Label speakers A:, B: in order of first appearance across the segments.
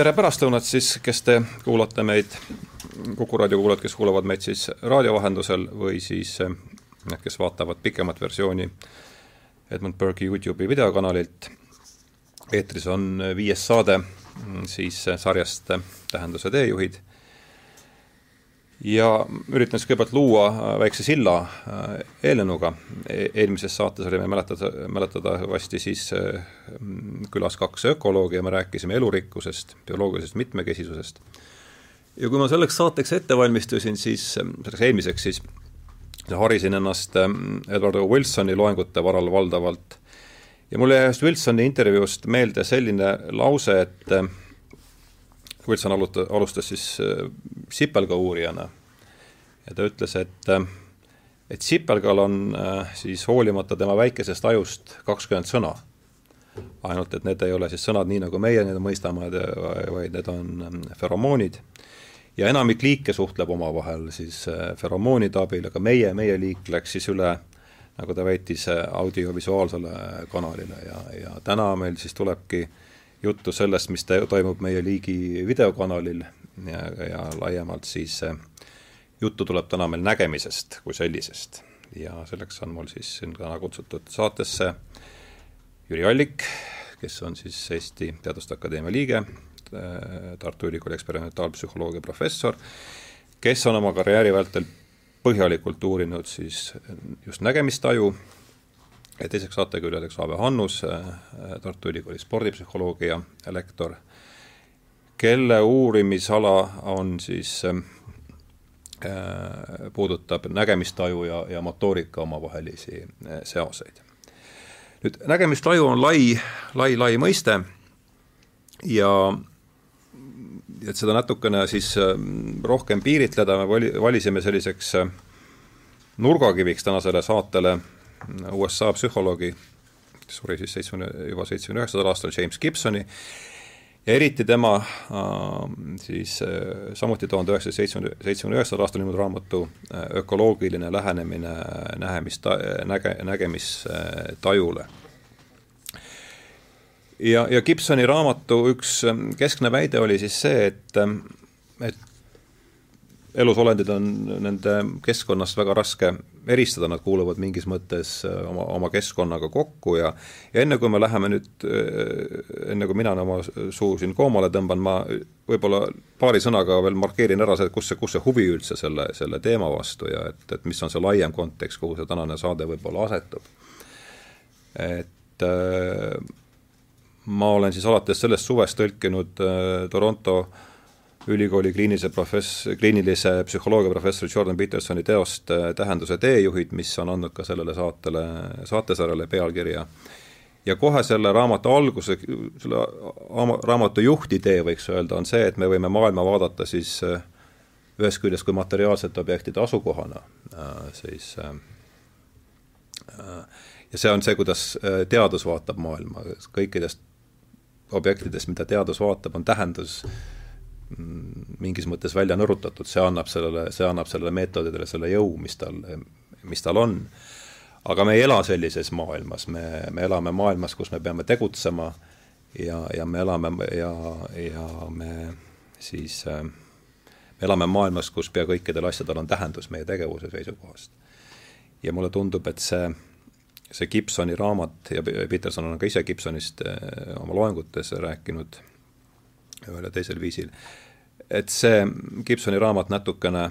A: tere pärastlõunat siis, kes te kuulate meid, Kuku raadio kuulajad, kes kuulavad meid siis raadio vahendusel või siis need, kes vaatavad pikemat versiooni Edmund Burke'i Youtube'i videokanalilt. eetris on viies saade siis sarjast Tähenduse teejuhid ja üritan siis kõigepealt luua äh, väikse silla äh, eelnenuga. E-, eelmises saates oli meil mäletada, mäletatavasti siis äh, külas kaks ökoloogi ja me rääkisime elurikkusest, bioloogilisest mitmekesisusest. ja kui ma selleks saateks ette valmistusin, siis, selleks eelmiseks siis, harisin ennast Edward O. Wilsoni loengute varal valdavalt ja mulle jäi ühest Wilsoni intervjuust meelde selline lause, et Wilson aluta, alustas siis äh, sipelga uurijana ja ta ütles, et äh, et sipelgal on äh, siis hoolimata tema väikesest ajust kakskümmend sõna. ainult, et need ei ole siis sõnad nii, nagu meie neid mõistame, vaid need on feromoonid. ja enamik liike suhtleb omavahel siis feromoonide abil, aga meie, meie liik läks siis üle nagu ta väitis, audiovisuaalsele kanalile ja, ja täna meil siis tulebki äh, juttu sellest, mis toimub meie liigi videokanalil ja, ja laiemalt siis juttu tuleb täna meil nägemisest kui sellisest. ja selleks on mul siis siin täna kutsutud saatesse Jüri Allik, kes on siis Eesti Teaduste Akadeemia liige, Tartu Ülikooli eksperimentaalpsühholoogia professor, kes on oma karjääri vältel põhjalikult uurinud siis just nägemistaju ja teiseks saatekülaliseks Aave Hannus, äh, Tartu Ülikooli spordipsühholoogia lektor, kelle uurimisala on siis äh, puudutab nägemistaju ja, ja motoorika omavahelisi äh, seoseid. nüüd nägemistaju on lai, lai, lai mõiste ja et seda natukene siis rohkem piiritleda, me vali, valisime selliseks nurgakiviks tänasele saatele USA psühholoogi, kes suri siis seitsmekümne, juba seitsmekümne üheksandal aastal, James Gibsoni, ja eriti tema äh, siis äh, samuti tuhande üheksasaja seitsmekümne, seitsmekümne üheksandal aastal ilmunud raamatu äh, Ökoloogiline lähenemine nähemis, näge-, nägemistajule. ja, ja Gibsoni raamatu üks keskne väide oli siis see, et, et elusolendid on nende keskkonnast väga raske eristada, nad kuuluvad mingis mõttes äh, oma, oma keskkonnaga kokku ja ja enne, kui me läheme nüüd, äh, enne kui mina oma suu siin koomale tõmban, ma võib-olla paari sõnaga veel markeerin ära see, kus see, kus see huvi üldse selle, selle teema vastu ja et, et mis on see laiem kontekst, kuhu see tänane saade võib-olla asetub. et äh, ma olen siis alates sellest suvest tõlkinud Toronto äh, ülikooli kliinilise profess-, kliinilise psühholoogia professori Jordan Petersoni teost äh, Tähenduse teejuhid, mis on andnud ka sellele saatele, saatesarjale pealkirja. ja kohe selle raamatu alguse, selle raamatu juhtidee, võiks öelda, on see, et me võime maailma vaadata siis äh, ühest küljest kui materiaalsete objektide asukohana, äh, siis ja see on see, kuidas teadus vaatab maailma, kõikidest objektidest, mida teadus vaatab, on tähendus mingis mõttes välja nõrutatud, see annab sellele, see annab sellele meetodile selle jõu, mis tal, mis tal on. aga me ei ela sellises maailmas, me, me elame maailmas, kus me peame tegutsema ja, ja me elame ja, ja me siis äh, me elame maailmas, kus pea kõikidel asjadel on tähendus meie tegevuse seisukohast. ja mulle tundub, et see, see Gibsoni raamat ja Peterson on ka ise Gibsonist äh, oma loengutes rääkinud ühel ja teisel viisil. Et see Gibsoni raamat natukene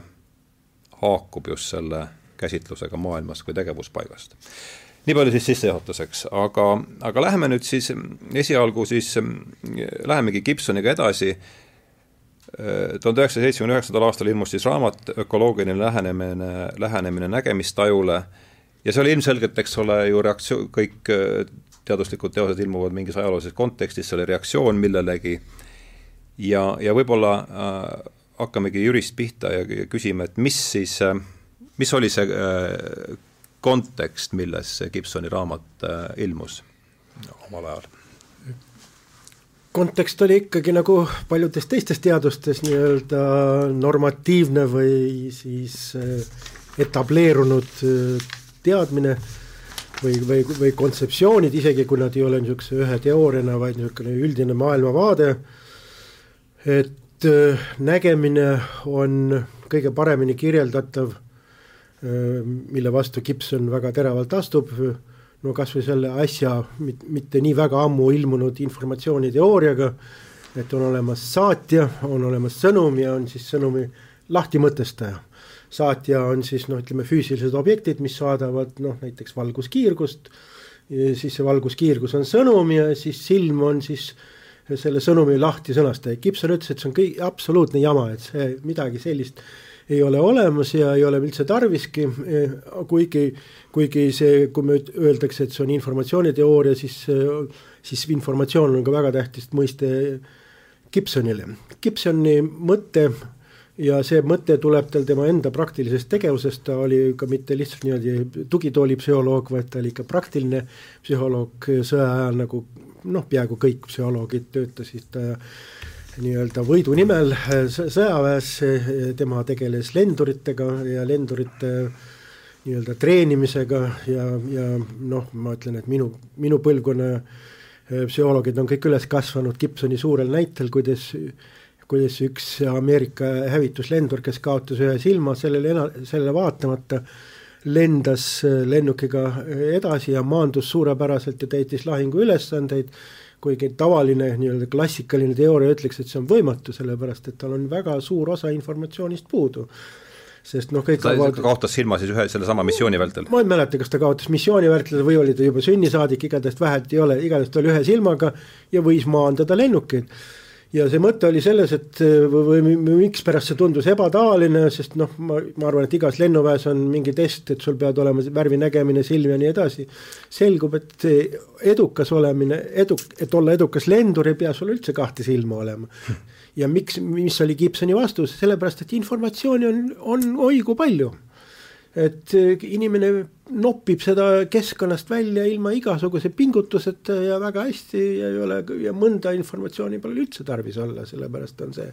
A: haakub just selle käsitlusega maailmast kui tegevuspaigast. nii palju siis sissejuhatuseks, aga, aga läheme nüüd siis esialgu siis, lähemegi Gibsoniga edasi. Tuhande üheksasaja seitsmekümne üheksandal aastal ilmus siis raamat Ökoloogiline lähenemine, lähenemine nägemistajule ja see oli ilmselgelt, eks ole, ju reaktsioon, kõik teaduslikud teosed ilmuvad mingis ajaloolises kontekstis, see oli reaktsioon millelegi ja, ja võib-olla äh, hakkamegi jurist pihta ja, ja küsime, et mis siis äh,, mis oli see äh, kontekst, milles Gibsoni raamat äh, ilmus omal ajal?
B: kontekst oli ikkagi nagu paljudes teistes teadustes nii-öelda normatiivne või siis äh, etableerunud äh, teadmine või, või, või kontseptsioonid, isegi kui nad ei ole niisuguse ühe teooriana, vaid niisugune üldine maailmavaade et äh, nägemine on kõige paremini kirjeldatav, äh, mille vastu Gibson väga teravalt astub, no kas või selle äsja mitte nii väga ammu ilmunud informatsiooniteooriaga, et on olemas saatja, on olemas sõnum ja on siis sõnumi lahtimõtestaja. saatja on siis noh, ütleme füüsilised objektid, mis saadavad noh, näiteks valguskiirgust, siis see valguskiirgus on sõnum ja siis silm on siis selle sõnumi lahti sõnastaja. Gibson ütles, et see on kõik absoluutne jama, et see midagi sellist ei ole olemas ja ei ole üldse tarviski, kuigi, kuigi see, kui me öeldakse, et see on informatsiooniteooria, siis, siis informatsioon on ka väga tähtis mõiste Gibsonile. Gibsoni mõte ja see mõte tuleb tal tema enda praktilisest tegevusest, ta oli ka mitte lihtsalt niimoodi tugitoolipsühholoog, vaid ta oli ikka praktiline psühholoog sõja ajal, nagu noh, peaaegu kõik psühholoogid töötasid nii-öelda võidu nimel sõjaväes, tema tegeles lenduritega ja lendurite nii-öelda treenimisega ja, ja noh, ma ütlen, et minu, minu põlvkonna psühholoogid on kõik üles kasvanud Gibsoni suurel näitel, kuidas kuidas üks Ameerika hävituslendur, kes kaotas ühe silma, sellele, sellele vaatamata lendas lennukiga edasi ja maandus suurepäraselt ja täitis lahinguülesandeid, kuigi tavaline nii-öelda klassikaline teooria ütleks, et see on võimatu, sellepärast et tal on väga suur osa informatsioonist puudu sest noh, kõik
A: ta avald... kaotas silma siis ühe sellesama missiooni vältel?
B: ma ei mäleta, kas ta kaotas missiooni vältel või oli ta juba sünnisaadik, igatahes vähelt ei ole, igatahes ta oli ühe silmaga ja võis maandada lennukeid ja see mõte oli selles, et või, või mikspärast see tundus ebatavaline, sest noh, ma, ma arvan, et igas lennuväes on mingi test, et sul peavad olema värvi nägemine, silm ja nii edasi. selgub, et edukas olemine, edu, et olla edukas lendur, ei pea sul üldse kahte silma olema. ja miks, mis oli Gibsoni vastus, sellepärast et informatsiooni on, on oi kui palju et eh, inimene noppib seda keskkonnast välja ilma igasuguse pingutuseta ja väga hästi ja ei ole ja mõnda informatsiooni pole üldse tarvis olla, sellepärast on see.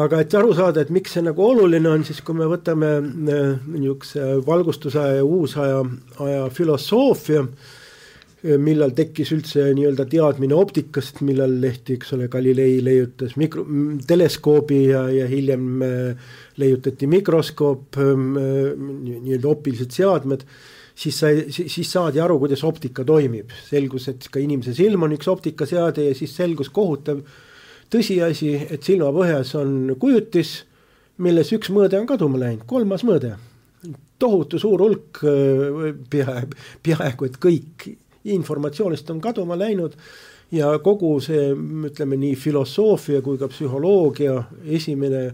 B: aga et aru saada, et miks see nagu oluline on, siis kui me võtame eh, niisuguse valgustusaja ja uusaja, aja filosoofia millal tekkis üldse nii-öelda teadmine optikast, millal tehti, eks ole, Galilei leiutas mikro, teleskoobi ja, ja hiljem äh, leiutati mikroskoop, ähm, äh, nii-öelda optilised seadmed, siis sai, siis saadi aru, kuidas optika toimib. selgus, et ka inimese silm on üks optikaseade ja siis selgus kohutav tõsiasi, et silmapõhjas on kujutis, milles üks mõõde on kaduma läinud, kolmas mõõde tohutu suur hulk, äh, peaaegu, peaaegu et kõik informatsioonist on kaduma läinud ja kogu see, ütleme nii filosoofia kui ka psühholoogia esimene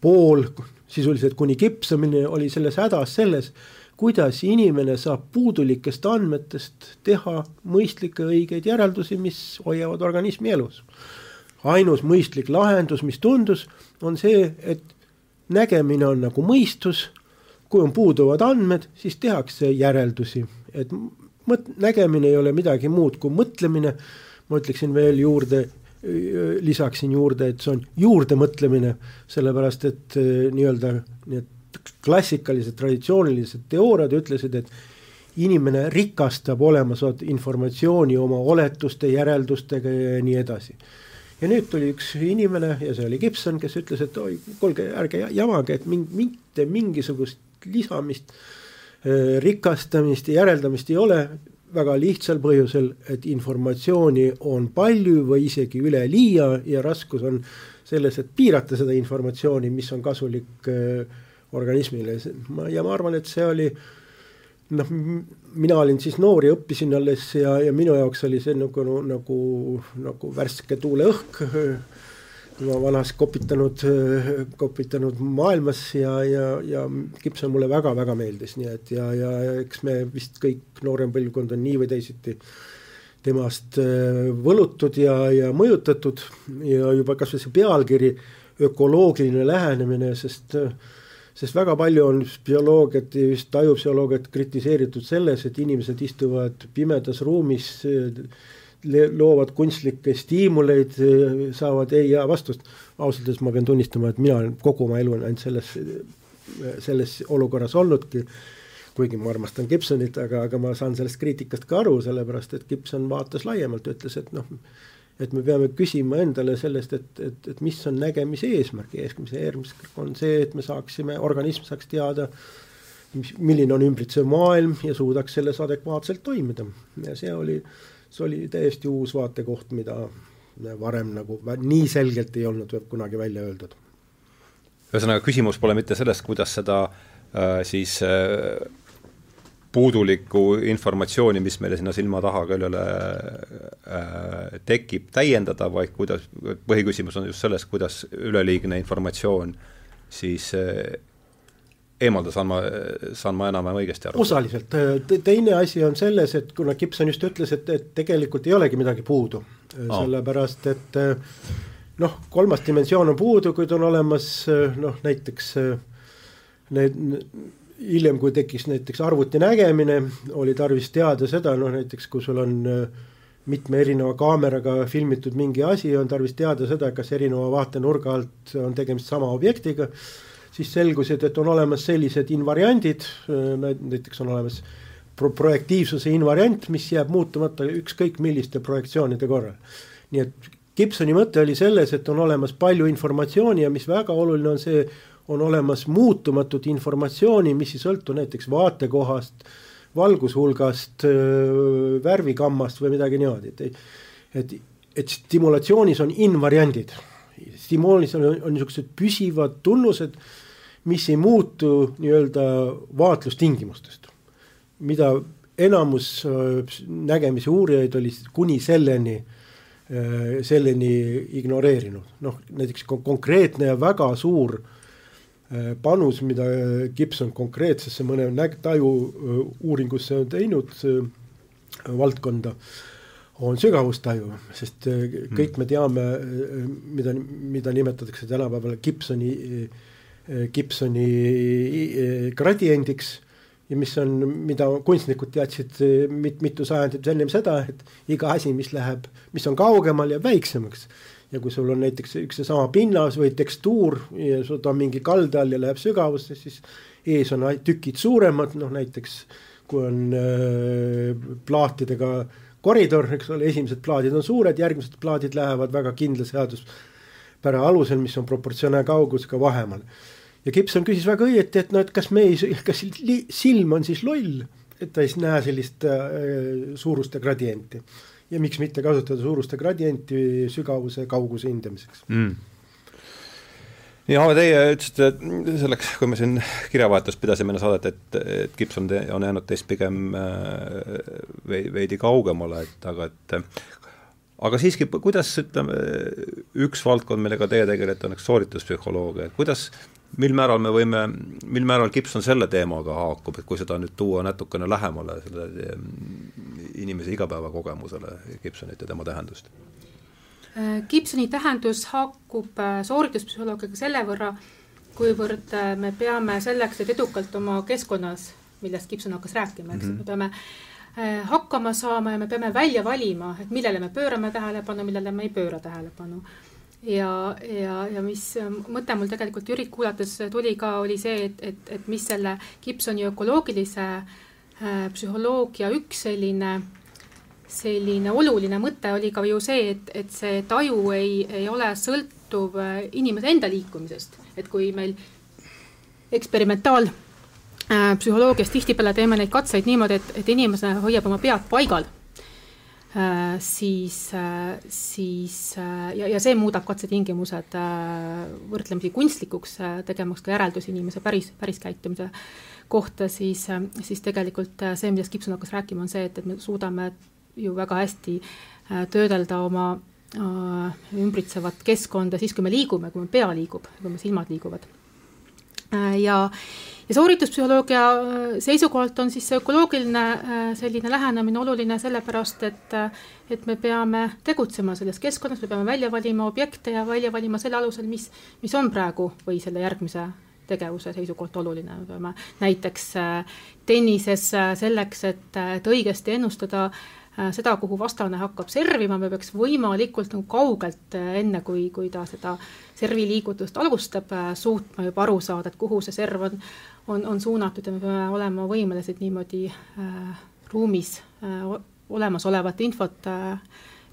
B: pool, sisuliselt kuni Gibsonini oli selles hädas selles, kuidas inimene saab puudulikest andmetest teha mõistlikke õigeid järeldusi, mis hoiavad organismi elus. ainus mõistlik lahendus, mis tundus, on see, et nägemine on nagu mõistus, kui on puuduvad andmed, siis tehakse järeldusi, et mõt-, nägemine ei ole midagi muud kui mõtlemine, ma ütleksin veel juurde, lisaksin juurde, et see on juurdemõtlemine, sellepärast et eh, nii-öelda need klassikalised traditsioonilised teooriad ütlesid, et inimene rikastab olemasolevat informatsiooni oma oletuste, järeldustega ja nii edasi. ja nüüd tuli üks inimene ja see oli Gibson, kes ütles, et oi, kuulge, ärge jamage, et ming-, mitte mingisugust lisamist äh, Äh, rikastamist ja järeldamist ei ole väga lihtsal põhjusel, et informatsiooni on palju või isegi üleliia ja raskus on selles, et piirata seda informatsiooni, mis on kasulik äh, organismile. Ja ma arvan, et see oli noh, mina olin siis noor ja õppisin alles ja, ja minu jaoks oli see nagu, nagu, nagu värske tuuleõhk ma vanas kopitanud, kopitanud maailmas ja, ja, ja Gibson mulle väga-väga meeldis, nii et ja, ja eks me vist kõik noorem põlvkond on nii või teisiti temast äh, võlutud ja, ja mõjutatud. Ja juba kasvõi see pealkiri, ökoloogiline lähenemine, sest sest väga palju on bioloogiat, just ajupsühholoogiat kritiseeritud selles, et inimesed istuvad pimedas ruumis loovad kunstlikke stiimuleid, saavad ei ja vastust. ausalt öeldes ma pean tunnistama, et mina olen kogu oma elu ainult selles, selles olukorras olnudki. kuigi ma armastan Gibsonit, aga, aga ma saan sellest kriitikast ka aru, sellepärast et Gibson vaatas laiemalt, ütles, et noh, et me peame küsima endale sellest, et, et, et mis on nägemise eesmärk, eesmärk, eesmärk on see, et me saaksime, organism saaks teada, mis, milline on ümbritsev maailm ja suudaks selles adekvaatselt toimida. ja see oli, see oli täiesti uus vaatekoht, mida varem nagu nii selgelt ei olnud kunagi välja öeldud.
A: ühesõnaga, küsimus pole mitte selles, kuidas seda äh, siis äh, puudulikku informatsiooni, mis meile sinna silma taha küljele äh, tekib, täiendada, vaid kuidas, põhiküsimus on just selles, kuidas üleliigne informatsioon siis äh, eemalda, saan ma, saan ma enam-vähem õigesti aru?
B: osaliselt, teine asi on selles, et kuna Gibson just ütles, et, et tegelikult ei olegi midagi puudu oh., sellepärast et noh, kolmas dimensioon on puudu, kuid on olemas noh, näiteks need hiljem, kui tekkis näiteks arvuti nägemine, oli tarvis teada seda, noh näiteks kui sul on mitme erineva kaameraga filmitud mingi asi, on tarvis teada seda, kas erineva vaatenurga alt on tegemist sama objektiga siis selgus, et, on olemas sellised invariandid, näiteks on olemas pro-, projektiivsuse invariant, mis jääb muutumata ükskõik milliste projektsioonide korral. nii et Gibsoni mõte oli selles, et on olemas palju informatsiooni ja mis väga oluline on see, on olemas muutumatut informatsiooni, mis ei sõltu näiteks vaatekohast, valgushulgast, värvikammast või midagi niimoodi, et et, et stimulatsioonis on invariandid, stimulatsioonis on, on niisugused püsivad tunnused mis ei muutu nii-öelda vaatlustingimustest, mida enamus äh, nägemise uurijaid oli kuni selleni, äh, selleni ignoreerinud, noh näiteks konkreetne ja väga suur äh, panus, mida Gibson konkreetsesse mõne näg-, taju uuringusse on teinud valdkonda, on sügavustaju, sest kõik me teame, mida, mida nimetatakse tänapäeval Gibsoni Äh, Gibsoni äh, gradiendiks ja mis on, mida kunstnikud teadsid äh, mit-, mitu sajandit ennem seda, et iga asi, mis läheb, mis on kaugemal, jääb väiksemaks. ja kui sul on näiteks üks seesama pinnas või tekstuur ja sul ta on mingi kalda all ja läheb sügavusse, siis ees on tükid suuremad, noh näiteks kui on äh, plaatidega koridor, eks ole, esimesed plaadid on suured, järgmised plaadid lähevad väga kindla seaduspära alusel, mis on proportsionaalne kaugusega vahemal ja Gibson küsis väga õieti, et no et kas me ei, kas silm on siis loll, et ta ei näe sellist äh, suuruste gradienti. ja miks mitte kasutada suuruste gradienti sügavuse, kauguse hindamiseks. Mm.
A: Ja teie ütlesite selleks, kui me siin kirjavahetust pidasime enne saadet, et, et Gibson on jäänud teist pigem äh, veidi kaugemale, et aga et aga siiski, kuidas ütleme, üks valdkond, millega teie tegelete, on eks soorituspsühholoogia, et kuidas mil määral me võime, mil määral Gibson selle teemaga haakub, et kui seda nüüd tuua natukene lähemale selle inimese igapäevakogemusele, Gibsonit ja tema tähendust?
C: Äh, Gibsoni tähendus haakub äh, soorituspsühholoogiaga selle võrra, kuivõrd äh, me peame selleks, et edukalt oma keskkonnas, millest Gibson hakkas rääkima, eks mm, -hmm. me peame hakkama saama ja me peame välja valima, et millele me pöörame tähelepanu, millele me ei pööra tähelepanu ja, ja, ja mis mõte mul tegelikult Jürit kuulates tuli ka, oli see, et, et, et mis selle Gibsoni ökoloogilise äh, psühholoogia üks selline, selline oluline mõte oli ka ju see, et, et see taju ei, ei ole sõltuv äh, inimese enda liikumisest, et kui meil eksperimentaal äh, psühholoogias tihtipeale teeme neid katseid niimoodi, et, et inimene hoiab oma pead paigal siis, äh, siis äh, ja, ja see muudab katsetingimused võrdlemisi kunstlikuks, tegemaks ka järeldusi inimese päris, päris käitumise kohta, siis, siis tegelikult see, millest Gibson hakkas rääkima, on see, et, et me suudame ju väga hästi töödelda oma ümbritsevat keskkonda siis, kui me liigume, kui me pea liigub, kui me silmad liiguvad. Ja ja soorituspsühholoogia äh, seisukohalt on siis see ökoloogiline äh, selline lähenemine oluline sellepärast, et äh, et me peame tegutsema selles keskkonnas, me peame välja valima objekte ja välja valima selle alusel, mis, mis on praegu või selle järgmise tegevuse seisukohalt oluline, me peame näiteks tennises selleks, et, et õigesti ennustada äh, Äh, seda, kuhu vastane hakkab servima, me peaks võimalikult nagu kaugelt, äh, enne kui, kui ta seda servi liigutust alustab, äh, suutma juba aru saada, et kuhu see serv on, on, on suunatud ja me peame olema võimelised niimoodi äh, ruumis äh, olemasolevat infot äh,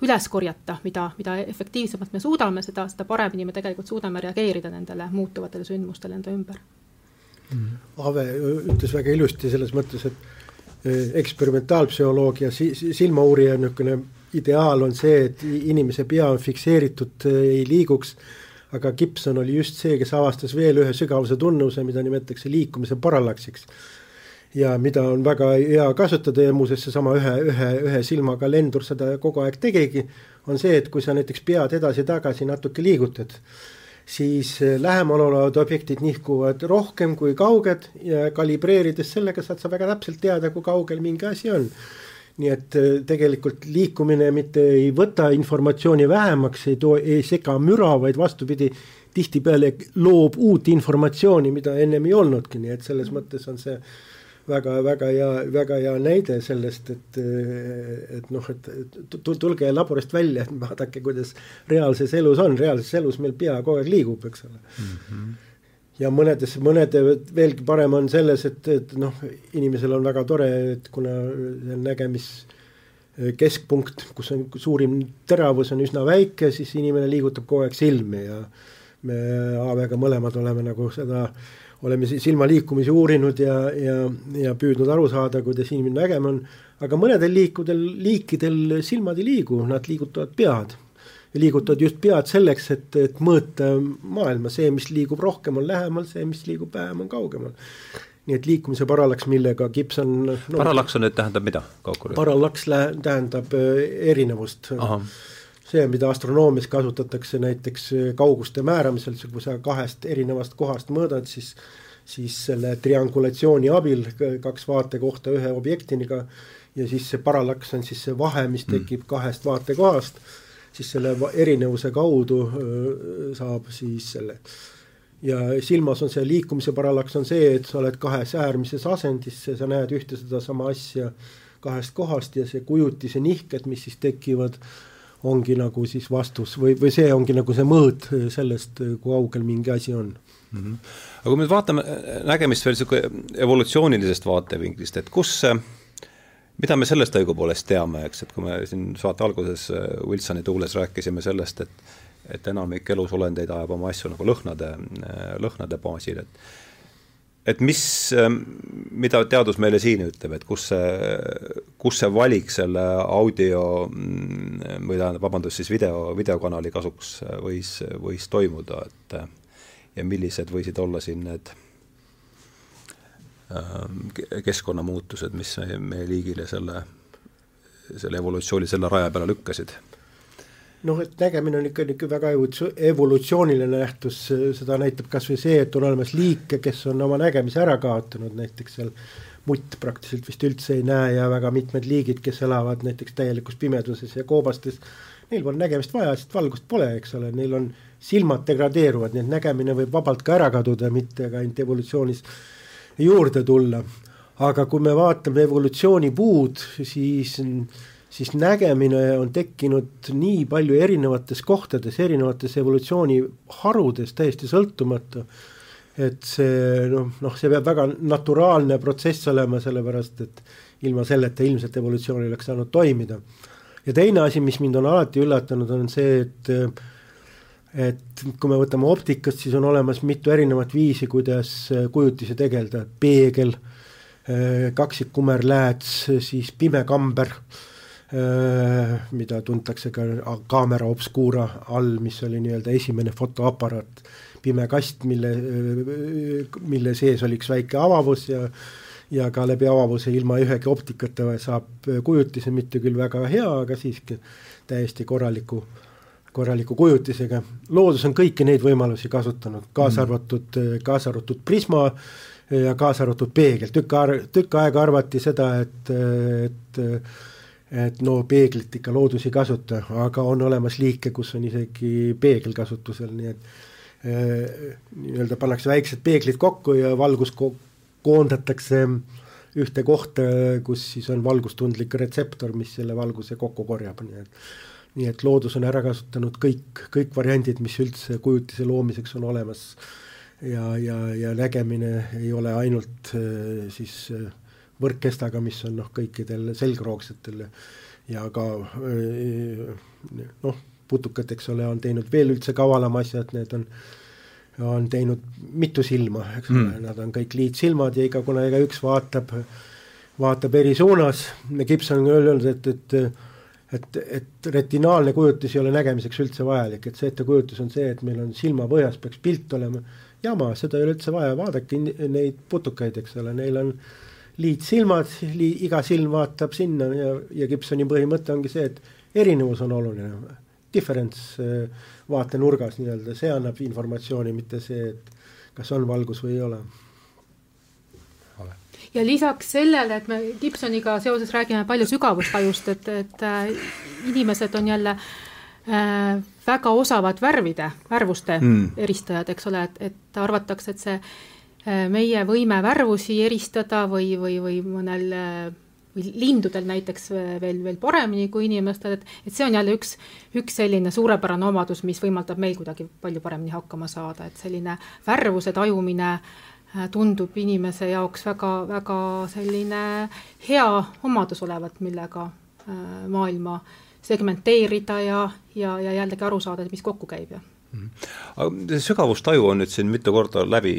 C: üles korjata, mida, mida efektiivsemalt me suudame, seda, seda paremini me tegelikult suudame reageerida nendele muutuvatele sündmustele enda ümber.
B: Ave ütles väga ilusti selles mõttes, et eksperimentaalpsühholoogia si, silmauurija niisugune ideaal on see, et inimese pea on fikseeritud, eh, ei liiguks, aga Gibson oli just see, kes avastas veel ühe sügavuse tunnuse, mida nimetatakse liikumise parallaksiks ja mida on väga hea kasutada ja muuseas seesama ühe, ühe, ühe silmaga lendur seda kogu aeg tegigi, on see, et kui sa näiteks pead edasi-tagasi natuke liigutad, siis eh, lähemal olevad objektid nihkuvad rohkem kui kauged ja kalibreerides sellega saad sa väga täpselt teada, kui kaugel mingi asi on. nii et eh, tegelikult liikumine mitte ei võta informatsiooni vähemaks, ei too, ei sega müra, vaid vastupidi, tihtipeale loob uut informatsiooni, mida ennem ei olnudki, nii et selles mõttes on see väga-väga hea, väga hea näide sellest, et, et noh, et tulge laborist välja, et vaadake, kuidas reaalses elus on, reaalses elus meil pea kogu aeg liigub, eks ole mm. -hmm. ja mõnedes, mõnede veelgi parem on selles, et, et noh, inimesel on väga tore, et kuna nägemis keskpunkt, kus on suurim teravus on üsna väike, siis inimene liigutab kogu aeg silmi ja me Aavega mõlemad oleme nagu seda äh, oleme silma liikumisi uurinud ja, ja, ja püüdnud aru saada, kuidas inimene nägema on, aga mõnedel liikudel, liikidel silmad ei liigu, nad liigutavad pead. ja liigutavad just pead selleks, et, et mõõta maailma, see, mis liigub rohkem, on lähemal, see, mis liigub vähem, on kaugemal. nii et liikumise parallaks, millega Gibson
A: no, parallaks on nüüd, tähendab mida,
B: parallaks tähendab äh, erinevust see, mida astronoomias kasutatakse näiteks äh, kauguste määramisel, kui sa kahest erinevast kohast mõõdad, siis siis selle triangulatsiooni abil kaks vaatekohta ühe objektiniga ja siis see parallaks on siis see vahe, mis mm. tekib kahest vaatekohast, siis selle erinevuse kaudu saab siis selle ja silmas on see liikumise parallaks on see, et sa oled kahes äärmises asendis, sa näed ühte sedasama asja kahest kohast ja see kujutise nihked, mis siis tekivad äh, ongi nagu siis vastus või, või see ongi nagu see mõõt sellest, kui kaugel mingi asi on mm.
A: -hmm. aga kui me vaatame nägemist veel niisugune evolutsioonilisest vaatevinklist, et kus mida me sellest õigupoolest teame, eks, et kui me siin saate alguses äh, Wilsoni tuules rääkisime sellest, et et enamik elusolendeid ajab oma asju nagu lõhnade, äh, lõhnade baasil, et et mis, ähm, mida teadus meile siin ütleb, et kus see, kus see valik selle audio mm, või tähendab, vabandust, siis video, videokanali kasuks võis, võis toimuda, et ja millised võisid olla siin need ähm, keskkonnamuutused, mis meie liigile selle, selle evolutsiooni selle raja peale lükkasid
B: noh, et nägemine on ikka niisugune väga evolutsiooniline nähtus, seda näitab kas või see, et on olemas liike, kes on oma nägemise ära kaotanud, näiteks seal mutt praktiliselt vist üldse ei näe ja väga mitmed liigid, kes elavad näiteks täielikus pimeduses ja koobastes, neil pole nägemist vaja, sest valgust pole, eks ole, neil on silmad degradeeruvad, nii et nägemine võib vabalt ka ära kaduda, mitte ka ainult evolutsioonis juurde tulla. aga kui me vaatame evolutsioonipuud, siis siis nägemine on tekkinud nii palju erinevates kohtades, erinevates evolutsiooniharudes, täiesti sõltumatu, et see noh, noh, see peab väga naturaalne protsess olema, sellepärast et ilma selleta ilmselt evolutsioon ei oleks saanud toimida. ja teine asi, mis mind on alati üllatanud, on see, et et kui me võtame optikast, siis on olemas mitu erinevat viisi, kuidas kujutisi tegeleda, peegel, kaksikkumerlääts, siis pime kamber mida tuntakse ka kaamera obscura all, mis oli nii-öelda esimene fotoaparaat, pime kast, mille, mille sees oli üks väike avavus ja ja ka läbi avavuse ilma ühegi optikata saab kujutise, mitte küll väga hea, aga siiski täiesti korraliku, korraliku kujutisega. loodus on kõiki neid võimalusi kasutanud, kaasa mm. arvatud, kaasa arvatud prisma ja kaasa arvatud peegel, tükk, tükk aega arvati seda, et, et et no peeglit ikka loodus ei kasuta, aga on olemas liike, kus on isegi peegel kasutusel, nii et äh, nii-öelda pannakse väiksed peeglid kokku ja valgus ko koondatakse ühte kohta, kus siis on valgustundlik retseptor, mis selle valguse kokku korjab, nii et nii et loodus on ära kasutanud kõik, kõik variandid, mis üldse kujutise loomiseks on olemas. ja, ja, ja nägemine ei ole ainult äh, siis äh, võrkkestaga, mis on noh, kõikidel selgroogsetel ja ka noh, putukad, eks ole, on teinud veel üldse kavalama asja, et need on on teinud mitu silma, eks ole mm., nad on kõik liitsilmad ja iga, kuna igaüks vaatab, vaatab eri suunas, Gibson on öelnud, et, et et, et retinaalne kujutis ei ole nägemiseks üldse vajalik, et see ettekujutus on see, et meil on silmapõhjas peaks pilt olema, jama, seda ei ole üldse vaja, vaadake neid putukaid, eks ole, neil on liitsilmad li,, iga silm vaatab sinna ja, ja Gibsoni põhimõte ongi see, et erinevus on oluline. Difference äh, vaatenurgas nii-öelda, see annab informatsiooni, mitte see, et kas on valgus või ei ole
C: ja lisaks sellele, et me Gibsoniga seoses räägime palju sügavustajust, et, et äh, inimesed on jälle äh, väga osavad värvide, värvuste mm. eristajad, eks ole, et, et arvatakse, et see meie võime värvusi eristada või, või, või mõnel äh, või lindudel näiteks veel, veel paremini kui inimestel, et, et see on jälle üks, üks selline suurepärane omadus, mis võimaldab meil kuidagi palju paremini hakkama saada, et selline värvuse tajumine äh, Äh, tundub inimese jaoks väga, väga selline hea omadus olevat, millega äh, maailma segmenteerida ja, ja, ja jällegi aru saada, mis kokku käib ja
A: mhm. sügavustaju on nüüd siin mitu korda läbi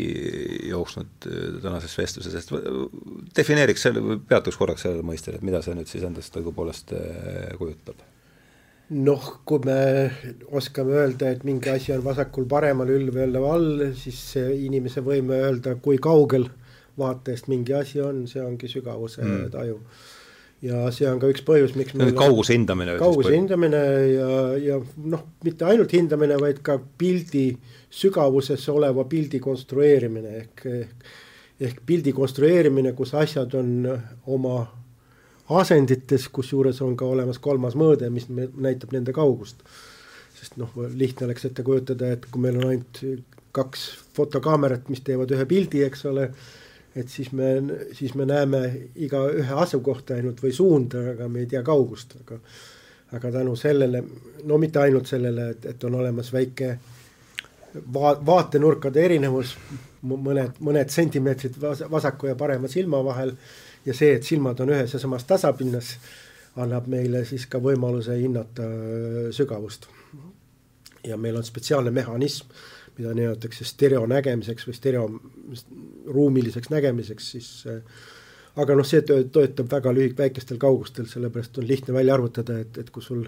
A: jooksnud äh, tänases vestluses, et defineeriks selle, peatuks korraks sellele mõistele, et mida see nüüd siis endast õigupoolest kujutab
B: noh, kui me oskame öelda, et mingi asi on vasakul paremal, ülvel all, siis inimese võime öelda, kui kaugel vaatest mingi asi on, see ongi sügavuse mm. taju. Ja see on ka üks põhjus, miks
A: meil kauguse hindamine.
B: kauguse hindamine ja, ja noh, mitte ainult hindamine, vaid ka pildi sügavuses oleva pildi konstrueerimine ehk, ehk pildi konstrueerimine, kus asjad on oma asendites, kusjuures on ka olemas kolmas mõõde, mis näitab nende kaugust. sest noh, lihtne oleks ette kujutada, et kui meil on ainult kaks fotokaamerat, mis teevad ühe pildi, eks ole, et siis me, siis me näeme igaühe asukohta ainult või suunda, aga me ei tea kaugust, aga aga tänu sellele, no mitte ainult sellele, et, et on olemas väike va-, vaatenurkade erinevus, mõned, mõned sentimeetrid vas-, vasaku ja parema silma vahel ja see, et silmad on ühes ja samas tasapinnas, annab meile siis ka võimaluse hinnata äh, sügavust. ja meil on spetsiaalne mehhanism, mida nimetatakse stereonägemiseks või stereoruumiliseks nägemiseks, siis äh, aga noh, see töötab väga lühik-, väikestel kaugustel, sellepärast on lihtne välja arvutada, et, et kui sul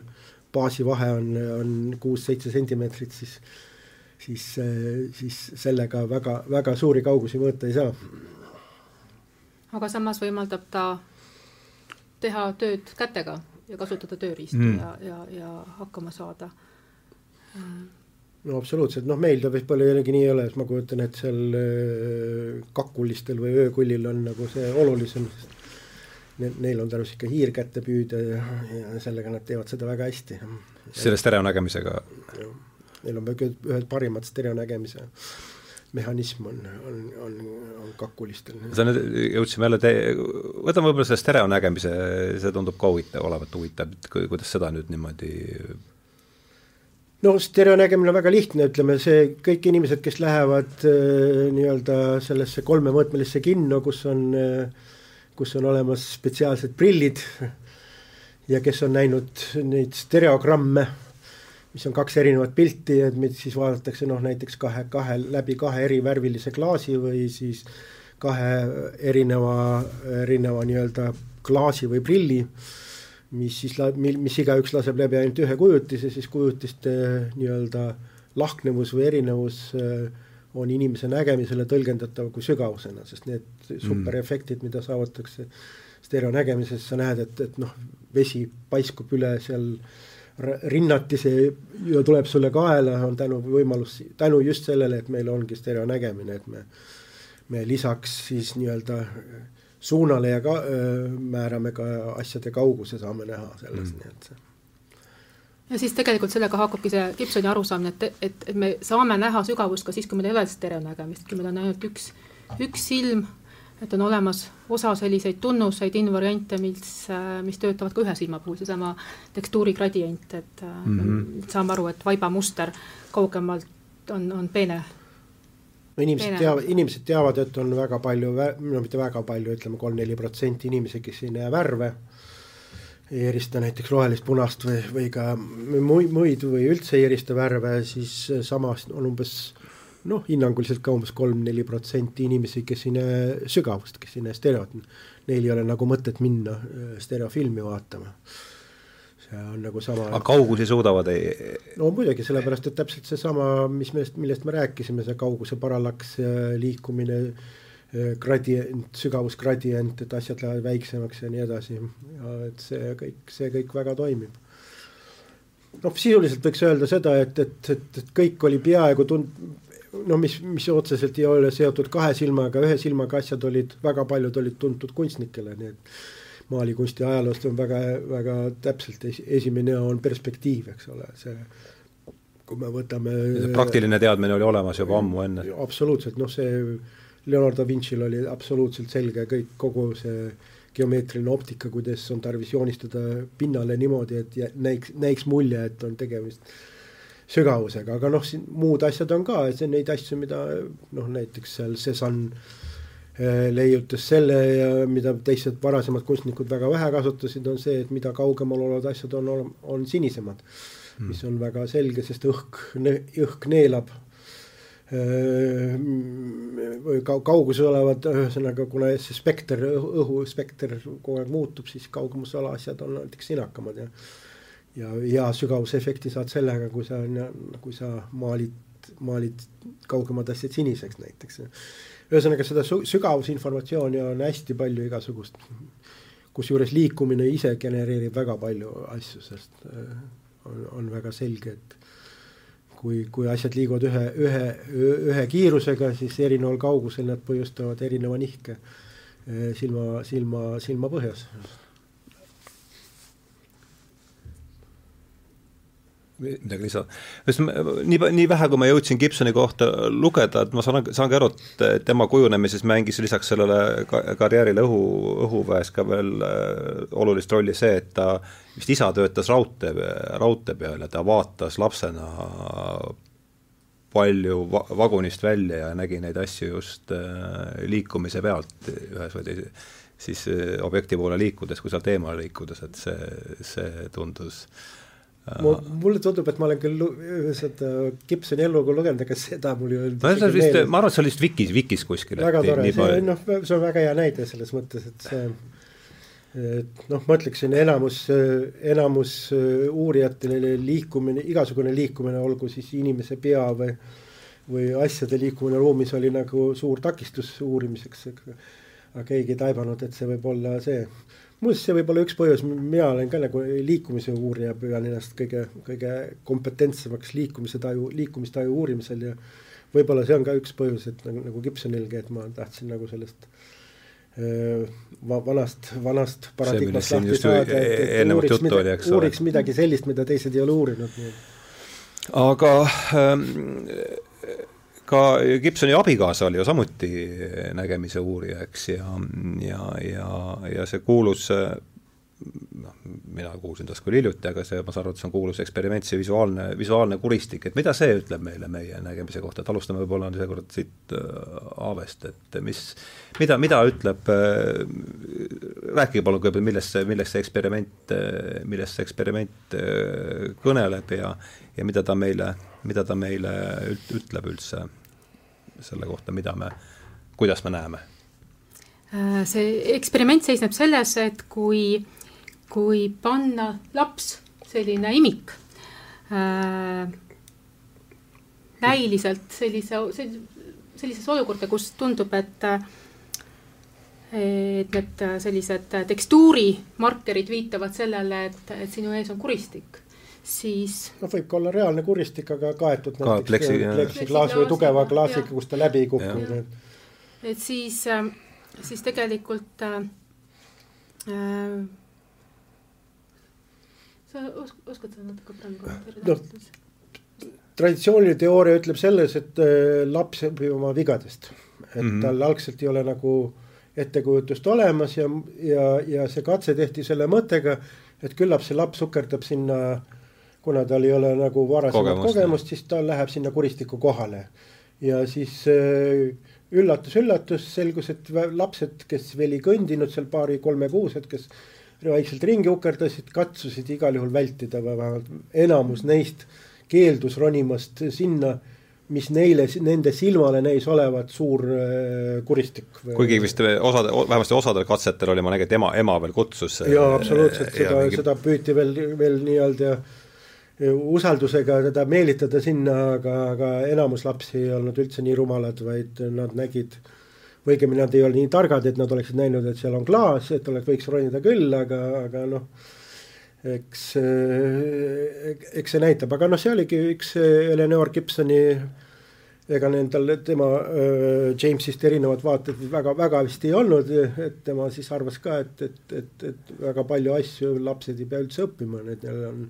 B: baasivahe on, on kuus-seitse sentimeetrit, siis siis, äh, siis sellega väga, väga suuri kaugusi mõõta ei saa
C: aga samas võimaldab ta teha tööd kätega ja kasutada tööriistu mm. ja, ja, ja hakkama saada.
B: No absoluutselt, noh, meil ta palju jällegi nii ei ole, sest ma kujutan, et seal äh, kakulistel või öökullil on nagu see olulisem, sest neil on tarvis ikka hiir kätte püüda ja, ja sellega nad teevad seda väga hästi.
A: selle stereonägemisega?
B: Neil on ühed parimad stereonägemise mehhanism on, on, on, on kakulistel.
A: sa nüüd jõudsime jälle te-, võtame võib-olla selle stereonägemise, see tundub ka huvitav, olevat huvitav, et kuidas seda nüüd niimoodi
B: no stereonägemine on väga lihtne, ütleme see, kõik inimesed, kes lähevad äh, nii-öelda sellesse kolmemõõtmelisse kinno, kus on äh,, kus on olemas spetsiaalsed prillid ja kes on näinud neid stereogramme mis on kaks erinevat pilti, et mida siis vaadatakse noh, näiteks kahe, kahe, läbi kahe erivärvilise klaasi või siis kahe erineva, erineva nii-öelda klaasi või prilli, mis siis, mis igaüks laseb läbi ainult ühe kujutise, siis kujutiste nii-öelda lahknevus või erinevus äh, on inimese nägemisele tõlgendatav kui sügavusena, sest need mm. superefektid, mida saavutatakse stereonägemises, sa näed, et, et noh, vesi paiskub üle seal äh, rinnati see ja tuleb sulle kaela, on tänu võimalus, tänu just sellele, et meil ongi stereonägemine, et me, me lisaks siis nii-öelda suunale ja ka öö, määrame ka asjade kauguse, saame näha sellest mm., nii et see
C: ja siis tegelikult sellega haakabki see Gibsoni arusaamine, et, et, et me saame näha sügavust ka siis, kui meil ei ole stereonägemist, kui meil on ainult üks, üks silm et on olemas osa selliseid tunnuseid, invariante, mis, mis töötavad ka ühe silma puhul, seesama tekstuuri gradient, et mm -hmm. saame aru, et vaibamuster kaugemalt on, on peene.
B: No inimesed teavad, inimesed teavad, et on väga palju, no mitte väga palju, ütleme kolm-neli protsenti inimesi, kes ei näe värve ei erista näiteks rohelist, punast või, või ka muid, muid või üldse ei erista värve, siis samas on umbes noh, hinnanguliselt ka umbes kolm-neli protsenti inimesi, kes ei näe sügavust, kes ei näe stereot. Neil ei ole nagu mõtet minna äh, stereofilmi vaatama. See on nagu sama.
A: aga kaugusi suudavad ei?
B: no muidugi, sellepärast et täpselt seesama, mis me, millest me rääkisime, see kauguse parallaks, liikumine äh, gradient, sügavusgradient, et asjad lähevad väiksemaks ja nii edasi. et see kõik, see kõik väga toimib. noh, sisuliselt võiks öelda seda, et, et, et, et kõik oli peaaegu tund-, no mis, mis otseselt ei ole seotud kahe silmaga, ühe silmaga asjad olid, väga paljud olid tuntud kunstnikele, nii et maalikunsti ajaloost on väga, väga täpselt es, esimene on perspektiiv, eks ole, see kui me võtame
A: praktiline teadmine oli olemas juba ammu enne?
B: absoluutselt, noh see Leonardo Vinci'l oli absoluutselt selge kõik, kogu see geomeetriline optika, kuidas on tarvis joonistada pinnale niimoodi, et näiks, näiks mulje, et on tegemist sügavusega, aga noh, siin muud asjad on ka, et see on neid asju, mida noh, näiteks seal Cézanne leiutas selle ja mida teised varasemad kunstnikud väga vähe kasutasid, on see, et mida kaugemal olevad asjad on, on sinisemad mm.. mis on väga selge, sest õhk, õhk neelab eh, või kaugusel olevad, ühesõnaga, kuna see spekter, õhuspekter kogu aeg muutub, siis kaugemusala asjad on näiteks sinakamad ja ja hea sügavusefekti saad sellega, kui sa, kui sa maalid, maalid kaugemad asjad siniseks näiteks. Ühesõnaga seda sügavusinformatsiooni on hästi palju igasugust, kusjuures liikumine ise genereerib väga palju asju, sest äh, on, on väga selge, et kui, kui asjad liiguvad ühe, ühe, ühe kiirusega, siis erineval kaugusel nad põhjustavad erineva nihke äh, silma, silma, silmapõhjas
A: midagi lisada. nii, nii vähe, kui ma jõudsin Gibsoni kohta lugeda, et ma saan, saangi aru, et tema kujunemises mängis lisaks sellele karjäärile õhu, õhuväes ka veel äh, olulist rolli see, et ta vist isa töötas raudtee, raudtee peal ja ta vaatas lapsena palju va vagunist välja ja nägi neid asju just äh, liikumise pealt ühes või teises, siis äh, objekti poole liikudes, kui sealt eemale liikudes, et see, see tundus äh,
B: mulle tundub, et ma olen küll seda Gibsoni elulugu lugenud, aga seda mul ei
A: olnud. no see on vist, ma arvan, et see oli vist Vikis, Vikis kuskil.
B: väga tore, see noh, see on väga hea näide selles mõttes, et see et noh, ma ütleksin, enamus, enamus uurijatele liikumine, igasugune liikumine, olgu siis inimese pea või või asjade liikumine ruumis oli nagu suur takistus uurimiseks, aga keegi ei taibanud, et see võib olla see muuseas, see võib olla üks põhjus, mina olen ka nagu liikumise uurija, püüan ennast kõige, kõige kompetentsemaks liikumise taju, liikumistaju uurimisel ja võib-olla see on ka üks põhjus, et nagu, nagu Gibsonilgi, et ma tahtsin nagu sellest öö, vanast, vanast paradigmast lahti saada, et, et uuriks, mida, uuriks midagi sellist, mida teised ei ole uurinud.
A: aga ähm, ka Gibsoni abikaasa oli ju samuti nägemise uurija, eks, ja, ja, ja, ja see kuulus noh, mina kuulsin tast küll hiljuti, aga see, ma saan aru, et see on kuulus eksperiment, see visuaalne, visuaalne kuristik, et mida see ütleb meile meie nägemise kohta, et alustame võib-olla seekord siit Aavest, et mis, mida, mida ütleb rääkige palun kõigepealt, millest see, millest see eksperiment millest see eksperiment kõneleb ja ja mida ta meile, mida ta meile ütleb üldse selle kohta, mida me, kuidas me näeme?
C: Äh, see eksperiment seisneb selles, et kui, kui panna laps, selline imik äh,, näiliselt sellise, sellisesse olukorda, kus tundub, et et need sellised tekstuurimarkerid viitavad sellele, et, et sinu ees on kuristik siis.
B: noh, võib ka olla reaalne kuristik, aga kaetud Ka näiteks pleksi, pleksiklaas või tugeva klaasiga, kus ta läbi ei kuku.
C: et siis, äh, siis tegelikult äh, äh, sa os-, oskad sa natuke praegu no,?
B: traditsiooniline teooria ütleb selles, et äh, laps õpib oma vigadest, et mm -hmm. tal algselt ei ole nagu ettekujutust olemas ja, ja, ja see katse tehti selle mõttega, et küllap see laps sukerdab sinna äh, kuna tal ei ole nagu varasemat kogemust, kogemust, siis ta läheb sinna kuristiku kohale. ja siis üllatus-üllatus äh,, selgus, et lapsed, kes veel ei kõndinud seal paari-kolmekuused, kes vaikselt ringi ukerdasid, katsusid igal juhul vältida või vähemalt enamus neist keeldus ronimast sinna mis neile, nende silmale näis olevat suur äh, kuristik.
A: kuigi vist osade, vähemasti osadel katsetel oli, ma nägin, et ema, ema veel kutsus.
B: jaa, absoluutselt, seda, mingi... seda püüti veel, veel nii-öelda äh, usaldusega teda meelitada sinna, aga, aga enamus lapsi ei olnud üldse nii rumalad, vaid nad nägid, või õigemini nad ei olnud nii targad, et nad oleksid näinud, et seal on klaas, et oleks, võiks ronida küll, aga, aga noh eks, eks see näitab, aga noh, see oligi üks Eleanor Gibsoni ega nendel tema äh, Jamesist erinevad vaated väga-väga vist ei olnud, et tema siis arvas ka, et, et, et, et väga palju asju lapsed ei pea üldse õppima, need neil on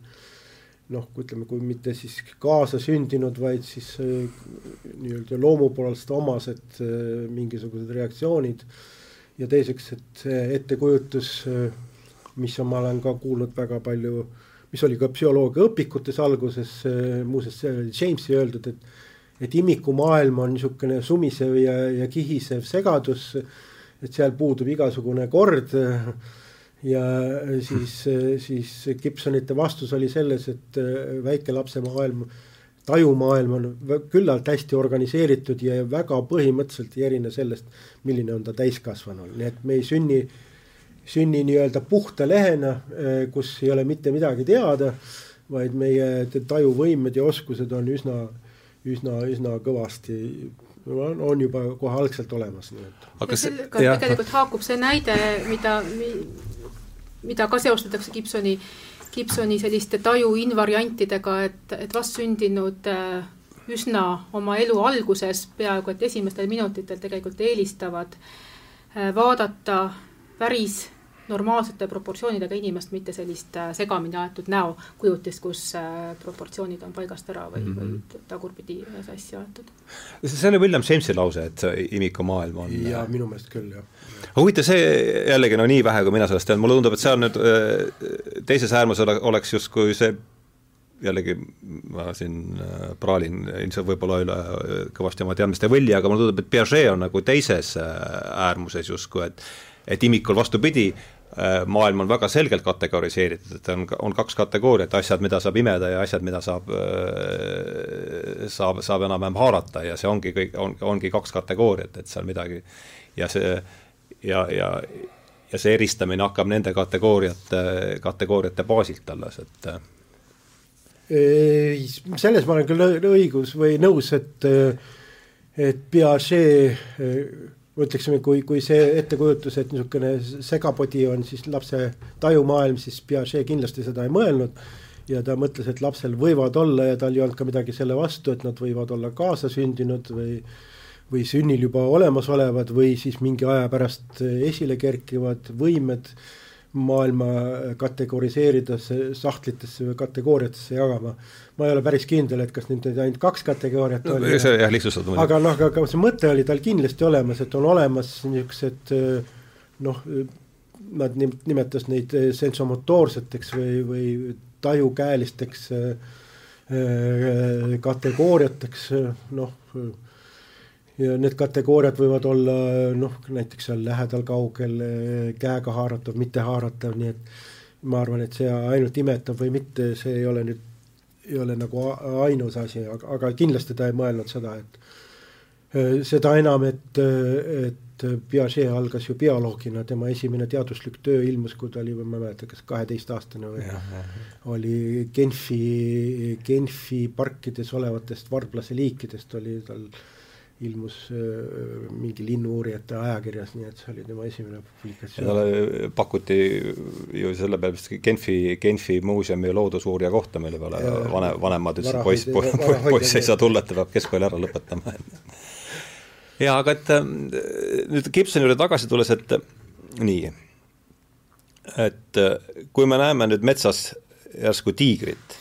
B: noh, ütleme, kui mitte siis kaasasündinud, vaid siis äh, nii-öelda loomu poolest omased äh, mingisugused reaktsioonid. ja teiseks, et see ettekujutus äh, mis ma olen ka kuulnud väga palju, mis oli ka psühholoogia õpikutes alguses, muuseas see oli Jamesi öeldud, et et imikumaailm on niisugune sumisev ja, ja kihisev segadus, et seal puudub igasugune kord ja siis, siis Gibsonite vastus oli selles, et väikelapse maailm, tajumaailm on küllalt hästi organiseeritud ja väga põhimõtteliselt ei erine sellest, milline on ta täiskasvanul, nii et me ei sünni äh, sünni nii-öelda puhta lehena, eh, kus ei ole mitte midagi teada, vaid meie tajuvõimed ja oskused on üsna, üsna, üsna kõvasti on, on juba kohe algselt olemas, nii et.
C: aga sellega tegelikult haakub see näide, mida, mida ka seostatakse Gibsoni, Gibsoni selliste taju invariantidega, et, et vastsündinud eh, üsna oma elu alguses, peaaegu et esimestel minutitel tegelikult eelistavad eh, vaadata päris normaalsete proportsioonidega inimest, mitte sellist äh, segamini aetud näokujutist, kus äh, proportsioonid on paigast ära või mm, -hmm. või tagurpidi sassi aetud.
A: see oli William Jamesi lause, et imikumaailm on
B: jaa, äh, minu meelest küll, jah.
A: Aga huvitav, see jällegi no nii vähe, kui mina sellest tean, mulle tundub, et see on nüüd teises äärmus oleks justkui see jällegi ma siin praalin ilmselt võib-olla üle kõvasti oma teadmiste võlli, aga mulle tundub, et Piaget on nagu teises äärmuses justkui, et et imikul vastupidi, Äh, maailm on väga selgelt kategoriseeritud, et on, on kaks kategooriat, asjad, mida saab imeda ja asjad, mida saab, äh, saab, saab enam-vähem haarata ja see ongi kõik, on, ongi kaks kategooriat, et seal midagi ja see ja, ja ja see eristamine hakkab nende kategooriate, kategooriate baasilt alles, et äh.
B: selles ma olen küll õigus või nõus, et et Piaget ütleksime, kui, kui see ettekujutus, et niisugune segapodi on siis lapse tajumaailm, siis Piaget kindlasti seda ei mõelnud. ja ta mõtles, et lapsel võivad olla ja tal ei olnud ka midagi selle vastu, et nad võivad olla kaasasündinud või või sünnil juba olemasolevad või siis mingi aja pärast esile kerkivad võimed maailma kategoriseerida sahtlitesse või kategooriatesse jagama. ma ei ole päris kindel, et kas nüüd neid ainult kaks kategooriat
A: no, oli. see jah, lihtsustatud
B: muidugi. aga noh, aga see mõte oli tal kindlasti olemas, et on olemas niisugused noh, nad nimetas neid sensomotoorseteks või, või tajukäelisteks kategooriateks, noh ja need kategooriad võivad olla noh, näiteks seal lähedal, kaugel, käega haaratav, mitte haaratav, nii et ma arvan, et see ainult imetab või mitte, see ei ole nüüd, ei ole nagu ainus asi, aga, aga kindlasti ta ei mõelnud seda, et seda enam, et, et Piaget algas ju bioloogina, tema esimene teaduslik töö ilmus, kui ta oli, ma ei mäleta, kas kaheteistaastane või ja, ja, ja. oli Genfi, Genfi parkides olevatest varblase liikidest oli tal äh, ilmus äh, mingi linnu-uurijate ajakirjas, nii et see oli tema esimene publikatsioon.
A: talle pakuti ju selle peale vist Genfi, Genfi muuseumi loodusuurija kohta, mille peale. Ja, vanem, vanemad ütlesid, poiss, poiss, poiss ei saa tulla, ta peab keskkooli ära lõpetama. Jaa, aga et äh, nüüd Gibsoni juurde tagasi tulles, et nii, et äh, kui me näeme nüüd metsas järsku tiigrit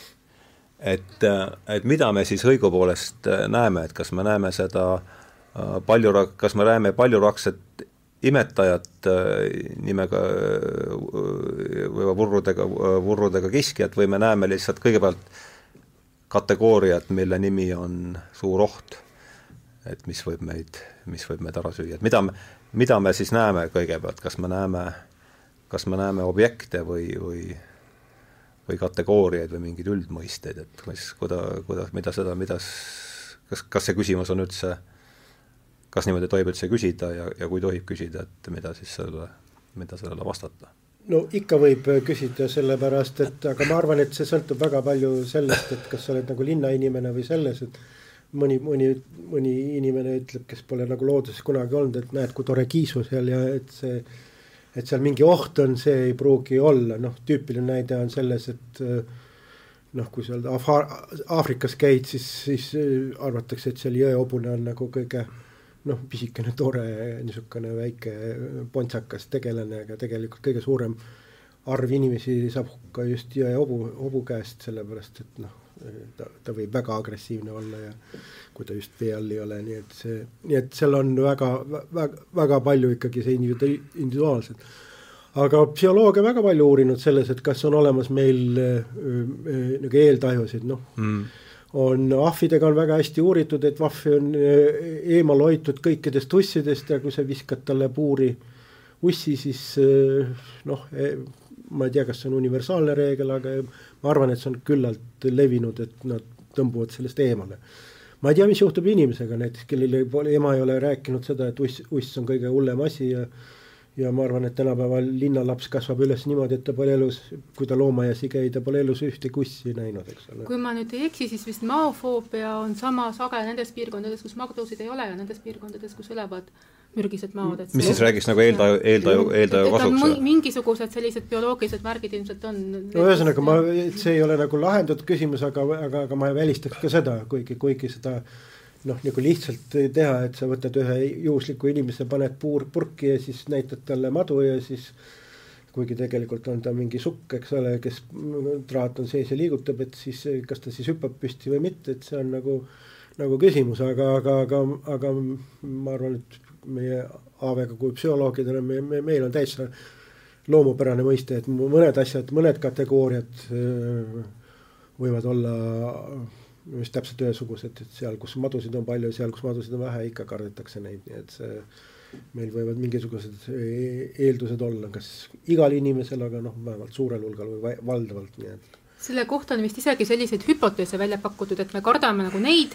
A: et, et mida me siis õigupoolest äh, näeme, et kas me näeme seda äh, palju, kas me näeme paljurakset imetajat äh, nimega või vurrudega, vurrudega kiskjat või me näeme lihtsalt kõigepealt kategooriat, mille nimi on suur oht. et mis võib meid, mis võib meid ära süüa, et mida me, mida me siis näeme kõigepealt, kas me näeme, kas me näeme objekte või, või või kategooriaid või mingeid üldmõisteid, et mis, kuida-, kuidas, mida seda, mida kas, kas see küsimus on üldse, kas niimoodi tohib üldse küsida ja, ja kui tohib küsida, et mida siis sellele, mida sellele vastata?
B: no ikka võib küsida, sellepärast et aga ma arvan, et see sõltub väga palju sellest, et kas sa oled nagu linnainimene või selles, et mõni, mõni, mõni inimene ütleb, kes pole nagu looduses kunagi olnud, et näed, kui tore kiisu seal ja et see et seal mingi oht on, see ei pruugi olla, noh, tüüpiline näide on selles, et noh, kui sa Aafrikas käid, siis, siis arvatakse, et seal jõehobune on nagu kõige noh, pisikene tore niisugune väike pontsakas tegelane, aga tegelikult kõige suurem arv inimesi saab hukka just jõehobu, hobu käest, sellepärast et noh, ta, ta võib väga agressiivne olla ja kui ta just vee all ei ole, nii et see, nii et seal on väga, väga, väga palju ikkagi see individuaalselt. aga psühholoogia väga palju uurinud selles, et kas on olemas meil äh, äh, nagu eeltajusid, noh mm. on ahvidega on väga hästi uuritud, et vahvi on äh, eemal hoitud kõikidest ussidest ja kui sa viskad talle puuri ussi, siis noh, ma ei tea, kas see on universaalne reegel, aga ma arvan, et see on küllalt levinud, et nad tõmbuvad sellest eemale. ma ei tea, mis juhtub inimesega näiteks, kellel ei, ema ei ole rääkinud seda, et uss, uss on kõige hullem asi ja ja ma arvan, et tänapäeval linnalaps kasvab üles niimoodi, et ta pole elus, kui ta loomaaias ei käi, ta pole elus ühtegi ussi näinud, eks ole.
C: kui ma nüüd ei eksi, siis vist maofoobia on sama sage nendes piirkondades, kus magdusid ei ole ja nendes piirkondades, kus elavad mürgised maod,
A: et mis siis räägiks nagu eeltaju, eeltaju, eeltaju kasuks?
C: mingisugused sellised bioloogilised märgid ilmselt on.
B: no ühesõnaga, ma, see ei ole nagu lahendatud küsimus, aga, aga, aga ma ei välistaks ka seda, kuigi, kuigi seda noh, nagu lihtsalt teha, et sa võtad ühe juhusliku inimese, paned puur purki ja siis näitad talle madu ja siis kuigi tegelikult on ta mingi sukk, eks ole, kes traat on sees ja liigutab, et siis kas ta siis hüppab püsti või mitte, et see on nagu, nagu küsimus, aga, aga, aga, aga ma arvan, et meie Aavega kui psühholoogidele, me, me, meil on täitsa loomupärane mõiste, et mõned asjad, mõned kategooriad võivad olla just täpselt ühesugused, et seal, kus madusid on palju, seal, kus madusid on vähe, ikka kardetakse neid, nii et see meil võivad mingisugused e-, eeldused olla, kas igal inimesel, aga noh, vähemalt suurel hulgal või valdavalt, nii et.
C: selle kohta on vist isegi selliseid hüpoteese välja pakutud, et me kardame nagu neid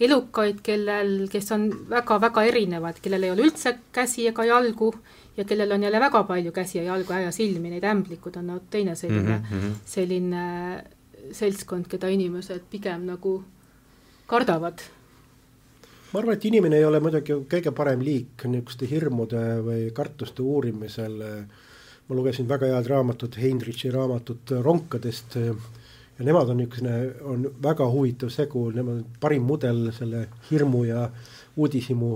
C: elukaid, kellel, kes on väga-väga erinevad, kellel ei ole üldse käsi ega jalgu ja kellel on jälle väga palju käsi ja jalgu ja silmi, neid ämblikud on no, teine selline mm, -hmm. selline seltskond, keda inimesed pigem nagu kardavad.
B: ma arvan, et inimene ei ole muidugi kõige parem liik niisuguste hirmude või kartuste uurimisel. ma lugesin väga head raamatut, Heinrichi raamatut ronkadest ja nemad on niisugune, on väga huvitav segu, nemad on parim mudel selle hirmu ja uudishimu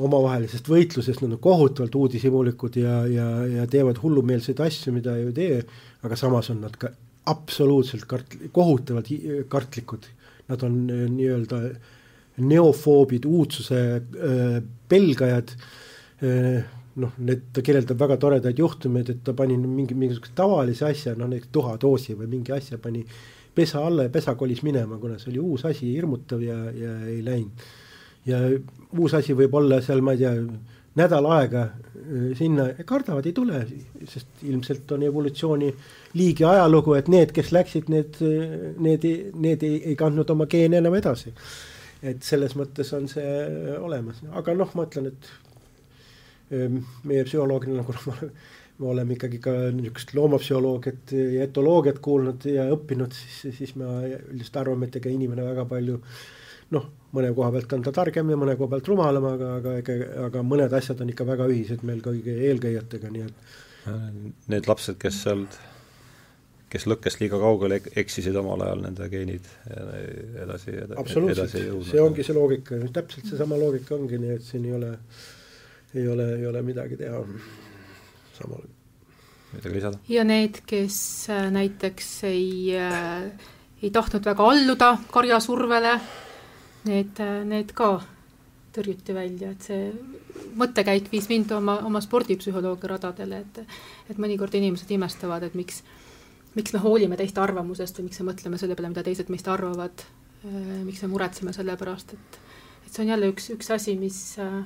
B: omavahelisest võitlusest, nad on kohutavalt uudishimulikud ja, ja, ja teevad hullumeelseid asju, mida ei tee, aga samas on nad ka absoluutselt kart-, kohutavalt kartlikud. Nad on äh, nii-öelda neofoobid, uudsuse äh, pelgajad äh, noh, need, ta kirjeldab väga toredaid juhtumeid, et ta pani mingi, mingisuguse tavalise asja, noh näiteks tuhatoosi või mingi asja pani pesa alla ja pesa kolis minema, kuna see oli uus asi, hirmutav ja, ja ei läinud. ja uus asi võib olla seal, ma ei tea, nädal aega äh, sinna, kardavad, ei tule, sest ilmselt on evolutsiooni liigi ajalugu, et need, kes läksid, need, need, need ei, ei kandnud oma geene enam edasi. et selles mõttes on see olemas, aga noh, ma ütlen, et meie psühholoogina nagu noh, me oleme ikkagi ka niisugust loomapsühholoogiat ja etoloogiat kuulnud ja õppinud, siis, siis me üldiselt arvame, et ega inimene väga palju noh, mõne koha pealt on ta targem ja mõne koha pealt rumalam, aga, aga ega, aga mõned asjad on ikka väga ühised meil kõigi eelkäijatega, nii et
A: Need lapsed, kes sealt, kes lõkkest liiga kaugele eksisid omal ajal, nende geenid edasi, edasi
B: absoluutselt, see ongi see loogika, täpselt seesama loogika ongi, nii et siin ei ole ei ole, ei ole midagi teha. samal.
A: midagi lisada?
C: ja need, kes äh, näiteks ei, äh, ei tahtnud väga alluda karjasurvele, need, äh, need ka tõrjuti välja, et see mõttekäik viis mind oma, oma spordipsühholoogia radadele, et et mõnikord inimesed imestavad, et miks, miks me hoolime teiste arvamusest või miks me mõtleme selle peale, mida teised meist arvavad, miks me muretseme selle pärast, et et see on jälle üks, üks asi, mis äh,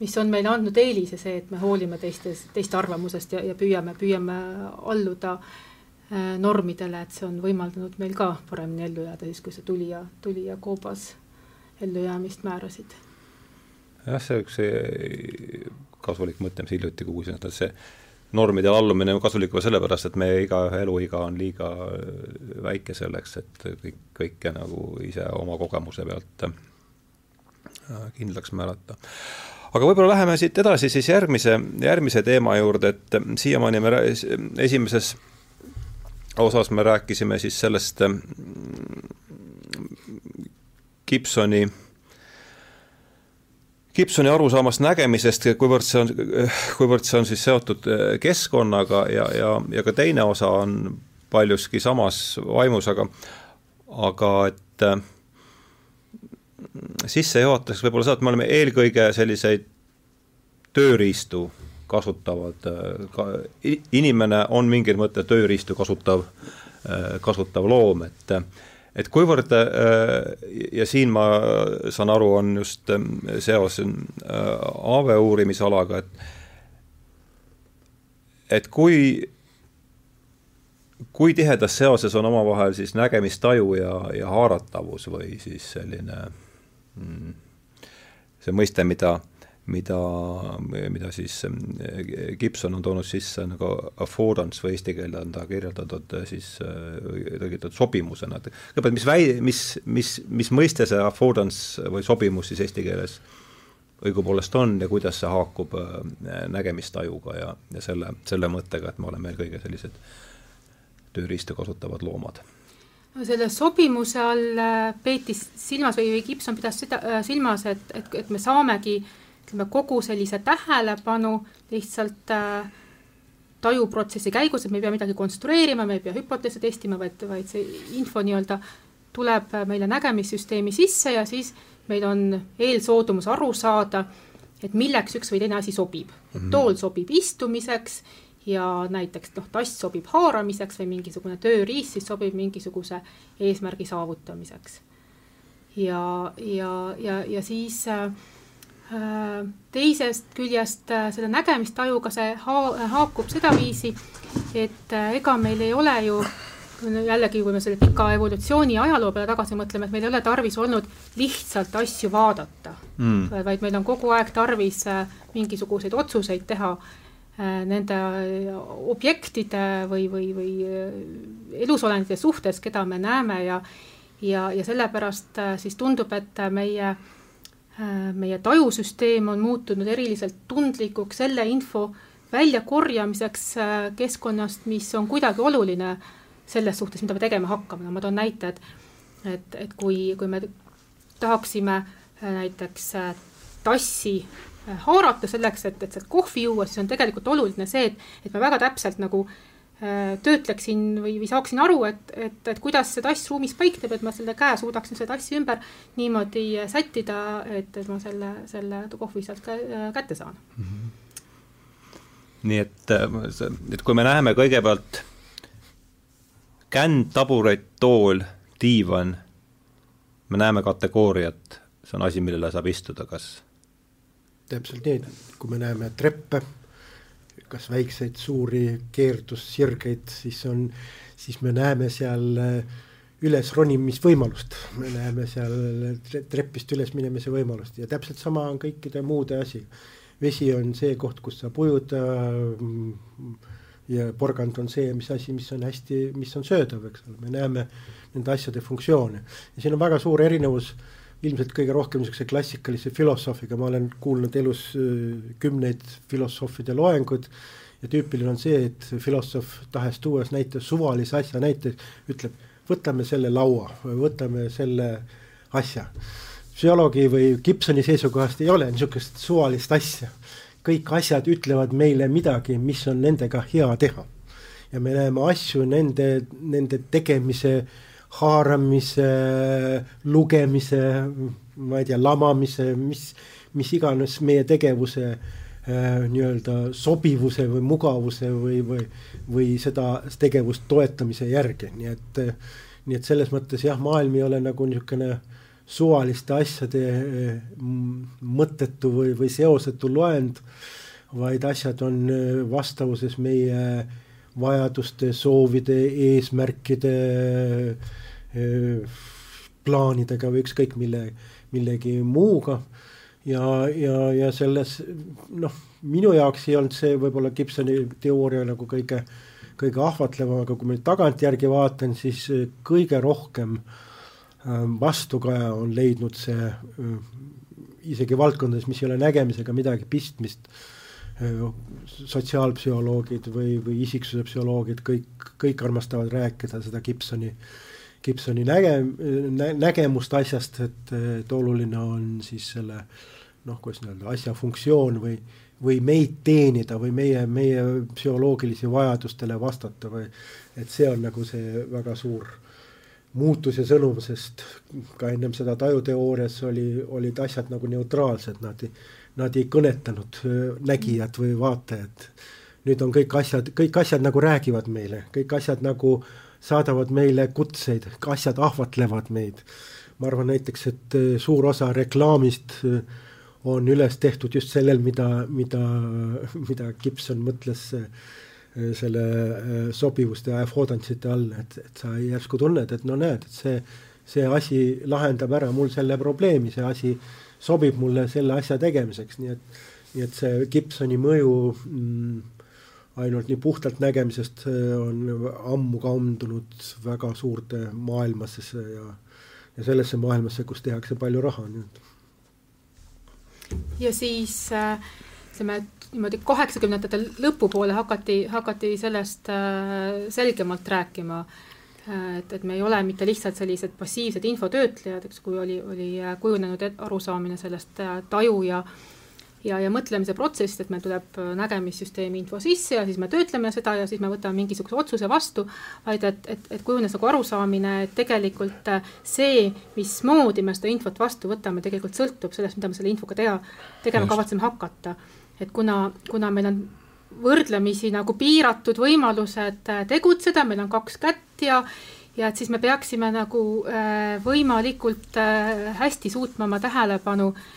C: mis on meile andnud eelise, see, et me hoolime teistes, teiste arvamusest ja, ja püüame, püüame alluda äh, normidele, et see on võimaldanud meil ka paremini ellu jääda, siis kui see tulija, tulija koobas ellujäämist määrasid.
A: jah, see üks kasulik mõte, mis hiljuti kuulsin, et see normidele allumine on kasulik juba sellepärast, et meie igaühe eluiga on liiga äh, väike selleks, et kõik, kõike nagu ise oma kogemuse pealt äh, kindlaks määrata aga võib-olla läheme siit edasi siis järgmise, järgmise teema juurde, et siiamaani me esimeses osas me rääkisime siis sellest mm, Gibsoni, Gibsoni arusaamast nägemisest, kuivõrd see on, kuivõrd see on siis seotud keskkonnaga ja, ja, ja ka teine osa on paljuski samas vaimus, aga aga et sissejuhatuseks võib-olla seda, et me oleme eelkõige selliseid tööriistu kasutavad, ka inimene on mingil mõttel tööriistu kasutav, kasutav loom, et et kuivõrd ja siin ma saan aru, on just seos Aave uurimisalaga, et et kui kui tihedas seoses on omavahel siis nägemistaju ja, ja haaratavus või siis selline Mm. See mõiste, mida, mida, mida siis mm, Gibson on toonud sisse nagu affordance või eesti keelde on ta kirjeldatud äh, siis äh, tõlgitud sobimusena, et kõigepealt, mis väi-, mis, mis, mis mõiste see affordance või sobimus siis eesti keeles õigupoolest on ja kuidas see haakub äh, nägemistajuga ja, ja selle, selle mõttega, et me oleme eelkõige sellised tööriistu kasutavad loomad
C: selle sobimuse all äh, peeti silmas või, või Gibson pidas seda äh, silmas, et, et, et me saamegi ütleme, kogu sellise tähelepanu lihtsalt äh, tajuprotsessi käigus, et me ei pea midagi konstrueerima, me ei pea hüpoteese testima, vaid, vaid see info nii-öelda tuleb meile nägemissüsteemi sisse ja siis meil on eelsoodumus aru saada, et milleks üks või teine asi sobib mm. -hmm. tool sobib istumiseks ja näiteks noh, tass sobib haaramiseks või mingisugune tööriist siis sobib mingisuguse eesmärgi saavutamiseks. ja, ja, ja, ja siis äh, teisest küljest äh, selle nägemistajuga see ha-, haakub sedaviisi, et äh, ega meil ei ole ju jällegi, kui me selle pika evolutsiooni ajaloo peale tagasi mõtleme, et meil ei ole tarvis olnud lihtsalt asju vaadata mm., vaid meil on kogu aeg tarvis äh, mingisuguseid otsuseid teha Äh, nende äh, objektide või, või, või äh, elusolendite suhtes, keda me näeme ja ja, ja sellepärast siis tundub, et meie, meie tajusüsteem on muutunud eriliselt tundlikuks selle info väljakorjamiseks keskkonnast, mis on kuidagi oluline selles suhtes, mida me tegema hakkame, no ma toon näite, et et, et kui, kui me tahaksime näiteks tassi haarata selleks, et, et sealt kohvi juua, siis on tegelikult oluline see, et, et ma väga täpselt nagu äh, töötleksin või, või saaksin aru, et, et, et kuidas see tass ruumis paikneb, et ma selle käe suudaksin selle tassi ümber niimoodi sättida, et, et ma selle, selle kohvi sealt ka, äh, kätte saan mm. -hmm.
A: nii et, äh, et kui me näeme kõigepealt känd, taburet, tool, diivan, me näeme kategooriat, see on asi, millele saab istuda, kas
B: täpselt nii, kui me näeme treppe, kas väikseid, suuri keerdussirgeid, siis on, siis me näeme seal äh, üles ronimisvõimalust, me näeme seal trepist üles minemise võimalust ja täpselt sama on kõikide muude asi. vesi on see koht, kus saab ujuda mm, ja porgand on see, mis asi, mis on hästi, mis on söödav, eks ole, me näeme nende asjade funktsioone. Ja siin on väga suur erinevus äh, ilmselt kõige rohkem niisuguse klassikalise filosoofiga, ma olen kuulnud elus äh, kümneid filosoofide loenguid ja tüüpiline on see, et filosoof tahes tuues näite, suvalise asja näite, ütleb, võtame selle laua või võtame selle asja. psühholoogi või Gibsoni seisukohast ei ole niisugust suvalist asja. kõik asjad ütlevad meile midagi, mis on nendega hea teha. ja me näeme asju nende, nende tegemise äh, haaramise, lugemise, ma ei tea, lamamise, mis, mis iganes meie tegevuse äh, nii-öelda sobivuse või mugavuse või, või, või seda tegevust toetamise järgi, nii et, nii et selles mõttes jah, maailm ei ole nagu niisugune suvaliste asjade mõttetu või, või seosetu loend, vaid asjad on vastavuses meie vajaduste, soovide, eesmärkide, plaanidega või ükskõik mille, millegi muuga. ja, ja, ja selles noh, minu jaoks ei olnud see võib-olla Gibsoni teooria nagu kõige, kõige ahvatlevam, aga kui ma nüüd tagantjärgi vaatan, siis kõige rohkem vastukaja on leidnud see isegi valdkondades, mis ei ole nägemisega midagi pistmist sotsiaalpsühholoogid või, või isiksuse psühholoogid, kõik, kõik armastavad rääkida seda Gibsoni Gibsoni näge-, nä-, nägemust asjast, et, et oluline on siis selle noh, kuidas nii-öelda asja funktsioon või, või meid teenida või meie, meie psühholoogilisi vajadustele vastata või et see on nagu see väga suur muutus ja sõnum, sest ka ennem seda tajuteoorias oli, olid asjad nagu neutraalsed, nad ei, nad ei kõnetanud nägijat või vaatajat. nüüd on kõik asjad, kõik asjad nagu räägivad meile, kõik asjad nagu äh, saadavad meile kutseid, asjad ahvatlevad meid. ma arvan näiteks, et äh, suur osa reklaamist äh, on üles tehtud just sellel, mida, mida, mida Gibson mõtles äh, selle sobivuste ja affordance'ite all, et, et sa järsku tunned, et no näed, et see, see asi lahendab ära mul selle probleemi, see asi sobib mulle selle asja tegemiseks, nii et, nii et see Gibsoni mõju mm, ainult nii puhtalt nägemisest on ammu kandunud väga suurde maailmasse ja, ja sellesse maailmasse, kus tehakse palju raha nüüd.
C: ja siis ütleme, niimoodi kaheksakümnendate lõpupoole hakati, hakati sellest äh, selgemalt rääkima et, et me ei ole mitte lihtsalt sellised passiivsed infotöötlejad, eks, kui oli, oli kujunenud arusaamine sellest äh, taju ja ja, ja mõtlemise protsess, et meil tuleb äh, nägemissüsteemi info sisse ja siis me töötleme seda ja siis me võtame mingisuguse otsuse vastu, vaid et, et, et kujunes nagu arusaamine, et tegelikult äh, see, mismoodi me seda infot vastu võtame, tegelikult sõltub sellest, mida me selle infoga teha, tegema kavatseme hakata. et kuna, kuna meil on võrdlemisi nagu piiratud võimalused äh, tegutseda, meil on kaks kätt ja ja et siis me peaksime nagu äh, võimalikult äh, hästi suutma oma tähelepanu äh,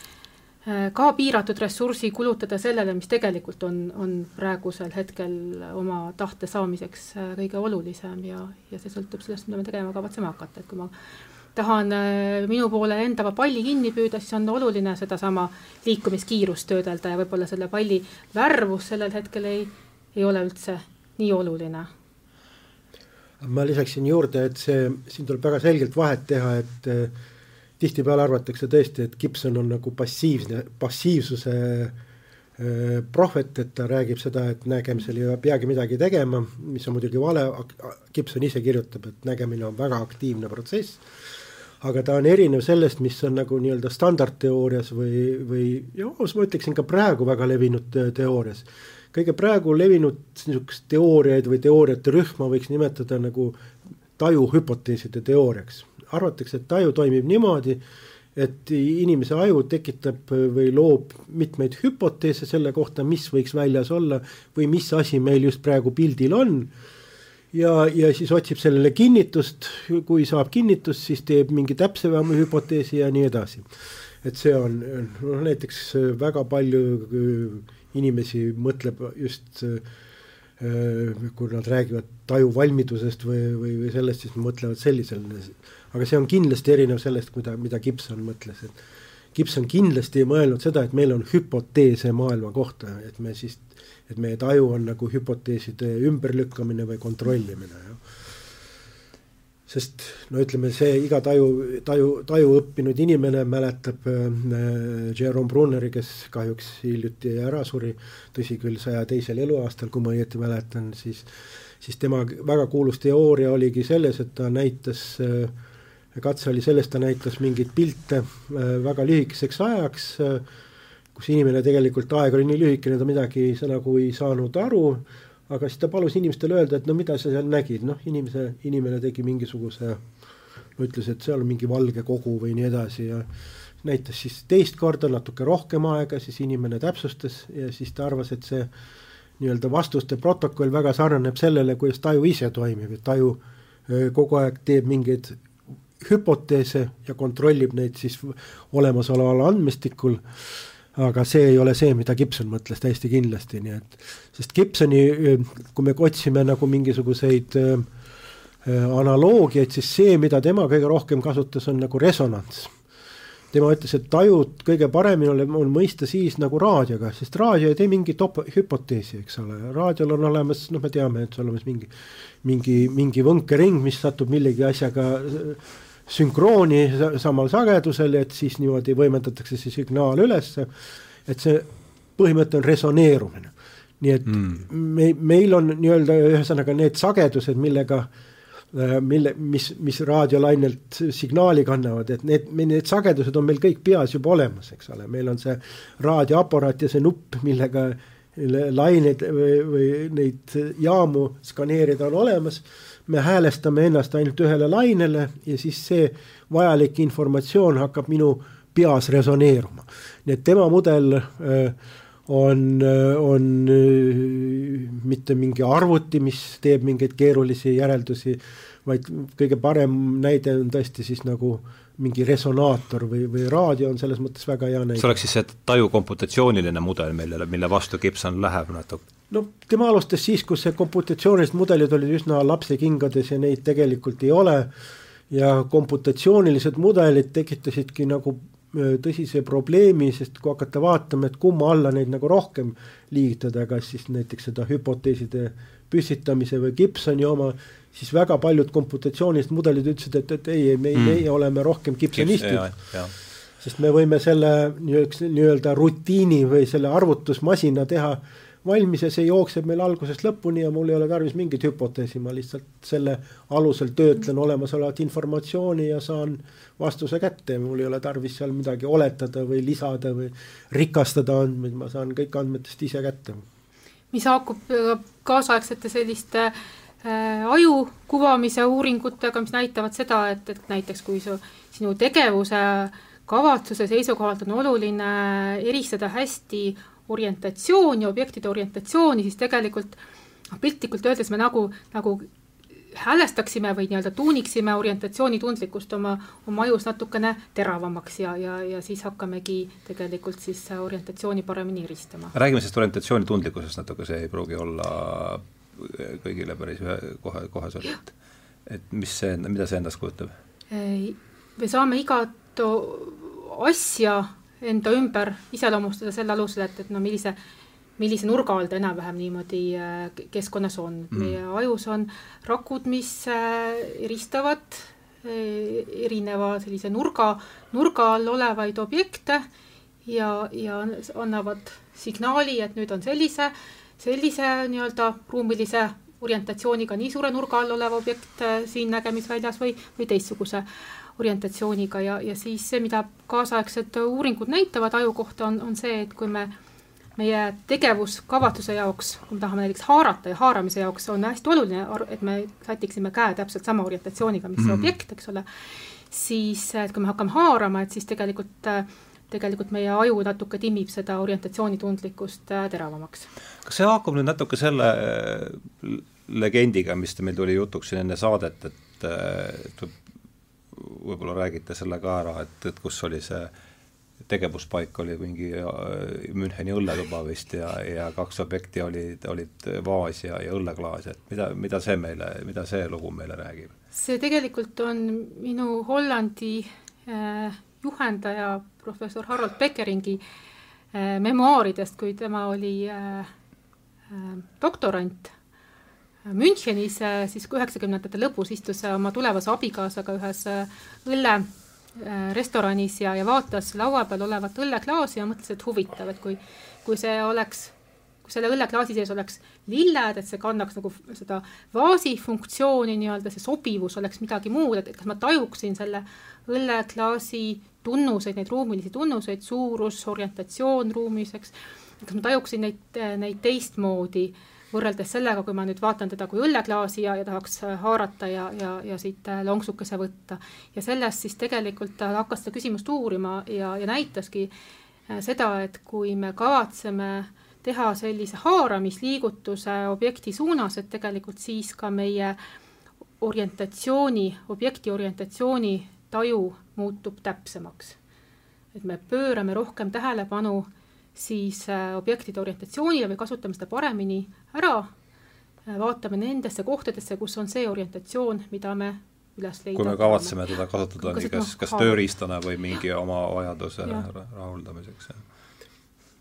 C: Äh, ka piiratud ressursi kulutada sellele, mis tegelikult on, on praegusel hetkel oma tahte saamiseks kõige olulisem ja, ja see sõltub sellest, mida me tegema kavatseme hakata, et kui ma tahan äh, minu poole enda palli kinni püüda, siis on oluline sedasama liikumiskiirust töödelda ja võib-olla selle palli värvus sellel hetkel ei, ei ole üldse nii oluline.
B: ma lisaksin juurde, et see, siin tuleb väga selgelt vahet teha, et tihtipeale arvatakse tõesti, et Gibson on nagu passiivne, passiivsuse äh, prohvet, et ta räägib seda, et nägemisel ei peagi midagi tegema, mis on muidugi vale, Gibson ise kirjutab, et nägemine on väga aktiivne protsess, aga ta on erinev sellest, mis on nagu nii-öelda standardteoorias või, või ja ma ütleksin ka praegu väga levinud teoorias. kõige praegu levinud niisugust teooriaid või teooriate rühma võiks nimetada nagu tajuhüpoteeside teooriaks arvatakse, et taju toimib niimoodi, et inimese aju tekitab või loob mitmeid hüpoteese selle kohta, mis võiks väljas olla või mis asi meil just praegu pildil on. Ja, ja siis otsib sellele kinnitust, kui saab kinnitust, siis teeb mingi täpsema hüpoteesi ja nii edasi. et see on noh, näiteks väga palju äh, inimesi mõtleb just äh, kui nad räägivad taju valmidusest või, või, või sellest, siis mõtlevad sellisel aga see on kindlasti erinev sellest, mida, mida Gibson mõtles, et Gibson kindlasti ei mõelnud seda, et meil on hüpoteese maailma kohta, et me siis, et meie taju on nagu hüpoteeside ümberlükkamine või kontrollimine, jah. sest no ütleme, see iga taju, taju, taju õppinud inimene mäletab äh, Jerome Brunneri, kes kahjuks hiljuti ära suri, tõsi küll, saja teisel eluaastal, kui ma õieti mäletan, siis siis tema väga kuulus teooria oligi selles, et ta näitas äh, katse oli selles, ta näitas mingeid pilte äh, väga lühikeseks ajaks, äh, kus inimene tegelikult, aeg oli nii lühikene, ta midagi sa nagu ei saanud aru, aga siis ta palus inimestele öelda, et no mida sa seal nägid, noh, inimese, inimene tegi mingisuguse, no ütles, et seal on mingi valge kogu või nii edasi ja näitas siis teist korda natuke rohkem aega, siis inimene täpsustas ja siis ta arvas, et see nii-öelda vastuste protokoll väga sarnaneb sellele, kuidas taju ise toimib, et taju kogu aeg teeb mingeid hüpoteese ja kontrollib neid siis olemasoleval andmestikul, aga see ei ole see, mida Gibson mõtles täiesti kindlasti, nii et sest Gibsoni, kui me otsime nagu mingisuguseid äh, analoogiaid, siis see, mida tema kõige rohkem kasutas, on nagu resonants. Tema ütles, et tajud kõige paremini on mõista siis nagu raadioga, sest raadio ei tee mingit hüpoteesi, eks ole, raadiol on olemas, noh, me teame, et olemas mingi, mingi, mingi võnkering, mis satub millegi asjaga äh, sünkrooni samal sagedusel, et siis niimoodi võimendatakse see signaal ülesse, et see põhimõte on resoneerumine. nii et mm. me, meil on nii-öelda ühesõnaga need sagedused, millega äh, mille, mis, mis raadiolainelt signaali kannavad, et need, need sagedused on meil kõik peas juba olemas, eks ole, meil on see raadioaparaat ja see nupp, millega laineid või, või neid jaamu skaneerida on olemas. Me häälestame ennast ainult ühele lainele ja siis see vajalik informatsioon hakkab minu peas resoneeruma. nii et tema mudel äh, on, on mitte mingi arvuti, mis teeb mingeid keerulisi järeldusi, vaid kõige parem näide on tõesti siis nagu mingi resonaator või, või raadio on selles mõttes väga hea näide.
A: see oleks siis see taju komputatsiooniline mudel, millele, mille vastu Gibson läheb natuke?
B: No tema alustas siis, kus see komputatsioonilised mudelid olid üsna lapsekingades ja neid tegelikult ei ole ja komputatsioonilised mudelid tekitasidki nagu tõsise probleemi, sest kui hakata vaatama, et kumma alla neid nagu rohkem liigitada, kas siis näiteks seda hüpoteeside püstitamise või Gibsoni oma, siis väga paljud komputatsioonilised mudelid ütlesid, et, et ei, me mm., meie oleme rohkem Gibsonistid. sest me võime selle nii-öelda rutiini või selle arvutusmasina teha äh, valmis ja see jookseb meil algusest lõpuni ja mul ei ole tarvis mingit hüpoteesi, ma lihtsalt selle alusel töötlen olemasolevat informatsiooni ja saan vastuse kätte. Mul ei ole tarvis seal midagi oletada või lisada või rikastada andmeid, ma saan kõik andmetest ise kätte.
C: mis haakub kaasaegsete selliste äh, aju kuvamise uuringutega, mis näitavad seda, et, et näiteks kui su, sinu tegevuse kavatsuse seisukohalt on oluline eristada hästi orientatsiooni, objektide orientatsiooni, siis tegelikult noh, piltlikult öeldes me nagu, nagu häälestaksime või nii-öelda tuuniksime orientatsioonitundlikkust oma, oma ajus natukene teravamaks ja, ja, ja siis hakkamegi tegelikult siis orientatsiooni paremini eristama.
A: räägime sellest orientatsioonitundlikkusest natuke, see ei pruugi olla kõigile päris ühe kohe, koheselt, et et mis see, mida see endast kujutab?
C: me saame igat asja enda ümber iseloomustada selle alusel, et, et no millise, millise nurga all ta enam-vähem niimoodi äh, keskkonnas on. Mm.. meie ajus on rakud, mis äh, eristavad äh, erineva sellise nurga, nurga all olevaid objekte ja, ja annavad signaali, et nüüd on sellise, sellise nii-öelda ruumilise orientatsiooniga nii suure nurga all olev objekt siin nägemisväljas või, või teistsuguse orientatsiooniga ja, ja siis see, mida kaasaegsed uuringud näitavad aju kohta, on, on see, et kui me meie tegevuskavatsuse jaoks, kui me tahame näiteks haarata ja haaramise jaoks on hästi oluline, et me sätiksime käe täpselt sama orientatsiooniga, mis mm -hmm. see objekt, eks ole, siis et kui me hakkame haarama, et siis tegelikult tegelikult meie aju natuke timmib seda orientatsioonitundlikkust äh, teravamaks.
A: kas see haakub nüüd natuke selle äh, legendiga, mis meil tuli jutuks siin enne saadet, et, äh, et võib-olla räägite selle ka ära, et, et kus oli see tegevuspaik oli mingi äh, Müncheni õlletuba vist ja, ja kaks objekti olid, olid vaas ja, ja õlleklaas, et mida, mida see meile, mida see lugu meile räägib?
C: see tegelikult on minu Hollandi äh, juhendaja professor Harold Beckeringi äh, memuaaridest, kui tema oli äh, äh, doktorant Münchenis siis üheksakümnendate lõpus istus oma tulevase abikaasaga ühes äh, õllerestoranis äh, ja, ja vaatas laua peal olevat õlleklaasi ja mõtles, et huvitav, et kui, kui see oleks, kui selle õlleklaasi sees oleks lilled, et see kannaks nagu seda vaasi funktsiooni nii-öelda, see sobivus oleks midagi muud, et kas ma tajuksin selle õlleklaasi tunnuseid, neid ruumilisi tunnuseid, suurus, orientatsioon ruumis, eks, kas ma tajuksin neid, neid teistmoodi võrreldes sellega, kui ma nüüd vaatan teda kui õlleklaasi ja, ja tahaks äh, haarata ja, ja, ja siit äh, lonksukese võtta. ja sellest siis tegelikult ta hakkas seda küsimust uurima ja, ja näitaski äh, seda, et kui me kavatseme teha sellise haaramisliigutuse objekti suunas, et tegelikult siis ka meie orientatsiooni, objekti orientatsiooni taju muutub täpsemaks. et me pöörame rohkem tähelepanu siis äh, objektide orientatsioonile või kasutame seda paremini ära, äh, vaatame nendesse kohtadesse, kus on see orientatsioon, mida me üles leida.
A: kui me kavatseme teda kasutada nii kas, kas tööriistana või mingi oma vajaduse rahuldamiseks, jah.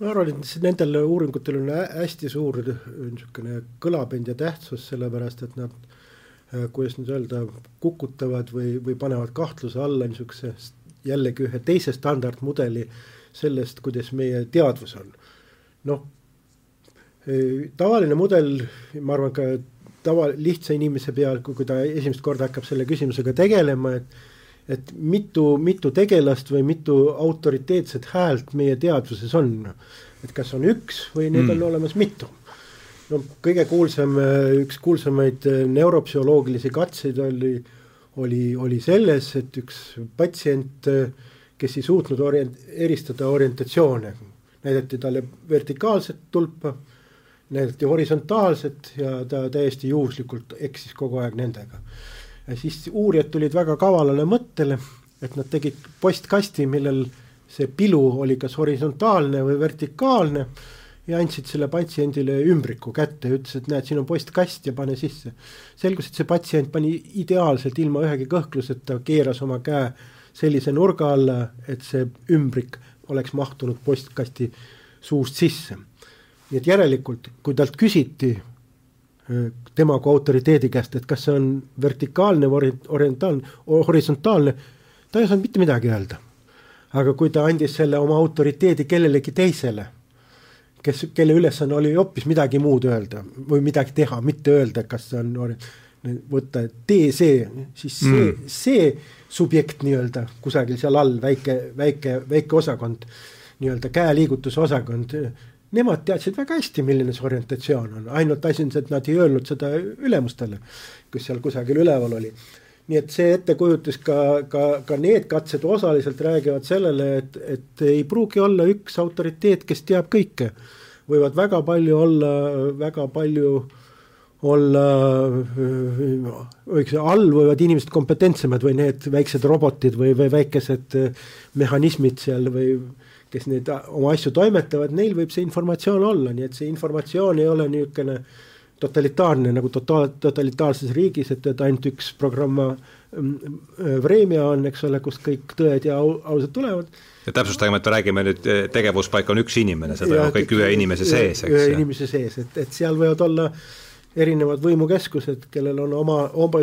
B: Ma arvan, et nendel uuringutel on hästi suur niisugune kõlapend ja tähtsus, sellepärast et nad, äh, kuidas nüüd öelda, kukutavad või, või panevad kahtluse alla niisuguse jällegi ühe teise standardmudeli sellest, kuidas meie teadvus on. noh, äh, tavaline mudel, ma arvan ka tava, lihtsa inimese peal, kui ta esimest korda hakkab selle küsimusega tegelema, et et mitu, mitu tegelast või mitu autoriteetset häält meie teadvuses on. et kas on üks või neid mm. on olemas mitu. no kõige kuulsam, üks kuulsamaid neuropsühholoogilisi katseid oli, oli, oli selles, et üks patsient, kes ei suutnud orient-, eristada orientatsioone, näidati talle vertikaalset tulpa, näidati horisontaalset ja ta täiesti juhuslikult eksis kogu aeg nendega ja siis uurijad tulid väga kavalale mõttele, et nad tegid postkasti, millel see pilu oli kas horisontaalne või vertikaalne ja andsid selle patsiendile ümbriku kätte ja ütles, et näed, siin on postkast ja pane sisse. selgus, et see patsient pani ideaalselt ilma ühegi kõhkluseta, keeras oma käe sellise nurga alla, et see ümbrik oleks mahtunud postkasti suust sisse. nii et järelikult, kui talt küsiti tema kui autoriteedi käest, et kas see on vertikaalne või orientaalne, horisontaalne, ta ei osanud mitte midagi öelda. aga kui ta andis selle oma autoriteedi kellelegi teisele, kes, kelle ülesanne oli hoopis midagi muud öelda või midagi teha, mitte öelda, kas see on võtta, et tee see, siis see mm., see subjekt nii-öelda kusagil seal all väike, väike, väike osakond, nii-öelda käeliigutuse osakond nemad teadsid väga hästi, milline see orientatsioon on, ainult asi on see, et nad ei öelnud seda ülemustele, kes seal kusagil üleval oli. nii et see ettekujutus ka, ka, ka need katsed osaliselt räägivad sellele, et, et ei pruugi olla üks autoriteet, kes teab kõike. võivad väga palju olla, väga palju olla, võiks all võivad inimesed kompetentsemad või need väiksed robotid või, või väikesed mehhanismid seal või kes neid oma asju toimetavad, neil võib see informatsioon olla, nii et see informatsioon ei ole niisugune totalitaarne nagu totaal, totalitaarses riigis, et, et ainult üks programm mm, Vremja on, eks ole, kust kõik tõed ja au, ausad tulevad.
A: ja täpsustagem, et me räägime nüüd, tegevuspaik on üks inimene, seda on kõik ühe inimese sees, eks.
B: ühe inimese sees, et, et seal võivad olla erinevad võimukeskused, kellel on oma, oma,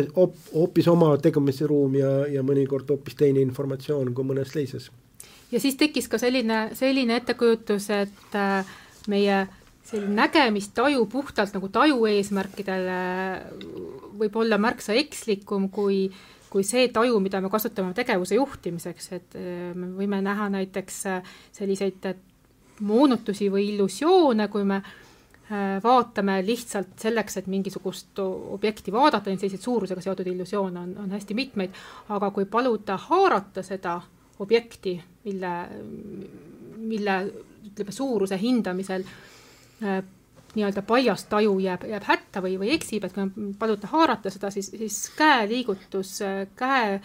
B: hoopis oma tegemisruum ja, ja mõnikord hoopis teine informatsioon kui mõnes teises.
C: Ja siis tekkis ka selline, selline ettekujutus, et äh, meie selline nägemistaju puhtalt nagu taju eesmärkidel võib olla märksa ekslikum kui, kui see taju, mida me kasutame tegevuse juhtimiseks, et äh, me võime näha näiteks äh, selliseid moonutusi või illusioone, kui me vaatame lihtsalt selleks, et mingisugust objekti vaadata, neid selliseid suurusega seotud illusioone on, on hästi mitmeid, aga kui paluda haarata seda objekti, mille, mille ütleme, suuruse hindamisel äh, nii-öelda paljas taju jääb, jääb hätta või, või eksib, et kui paluta haarata seda, siis, siis käeliigutus, käe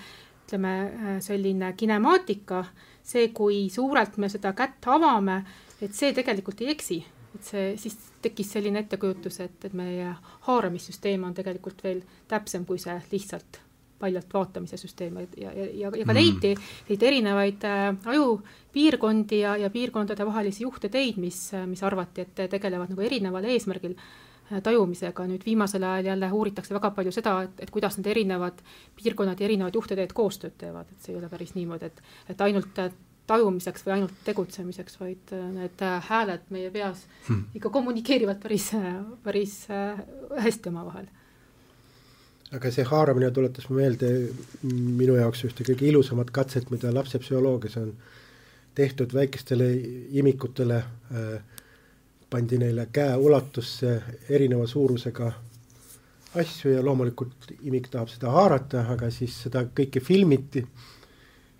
C: ütleme, äh, selline kinemaatika, see, kui suurelt me seda kätt avame, et see tegelikult ei eksi, et see, siis tekkis selline ettekujutus, et, et meie haaramissüsteem on tegelikult veel täpsem kui see lihtsalt paljalt vaatamise süsteem. Ja, ja, ja, ja ka leiti mm., leiti erinevaid äh, ajupiirkondi ja, ja piirkondade vahelisi juhteteid, mis, mis arvati, et tegelevad nagu erineval eesmärgil äh, tajumisega, nüüd viimasel ajal jälle uuritakse väga palju seda, et, et kuidas need erinevad piirkonnad ja erinevad juhteteed koostööd teevad, et see ei ole päris niimoodi, et, et ainult tajumiseks või ainult tegutsemiseks, vaid äh, need äh, hääled meie peas hmm. ikka kommunikeerivad päris, päris hästi omavahel
B: aga see haaramine tuletas meelde minu jaoks ühte kõige ilusamat katset, mida lapsepsühholoogias on tehtud väikestele imikutele äh,, pandi neile käe ulatusse erineva suurusega asju ja loomulikult imik tahab seda haarata, aga siis seda kõike filmiti.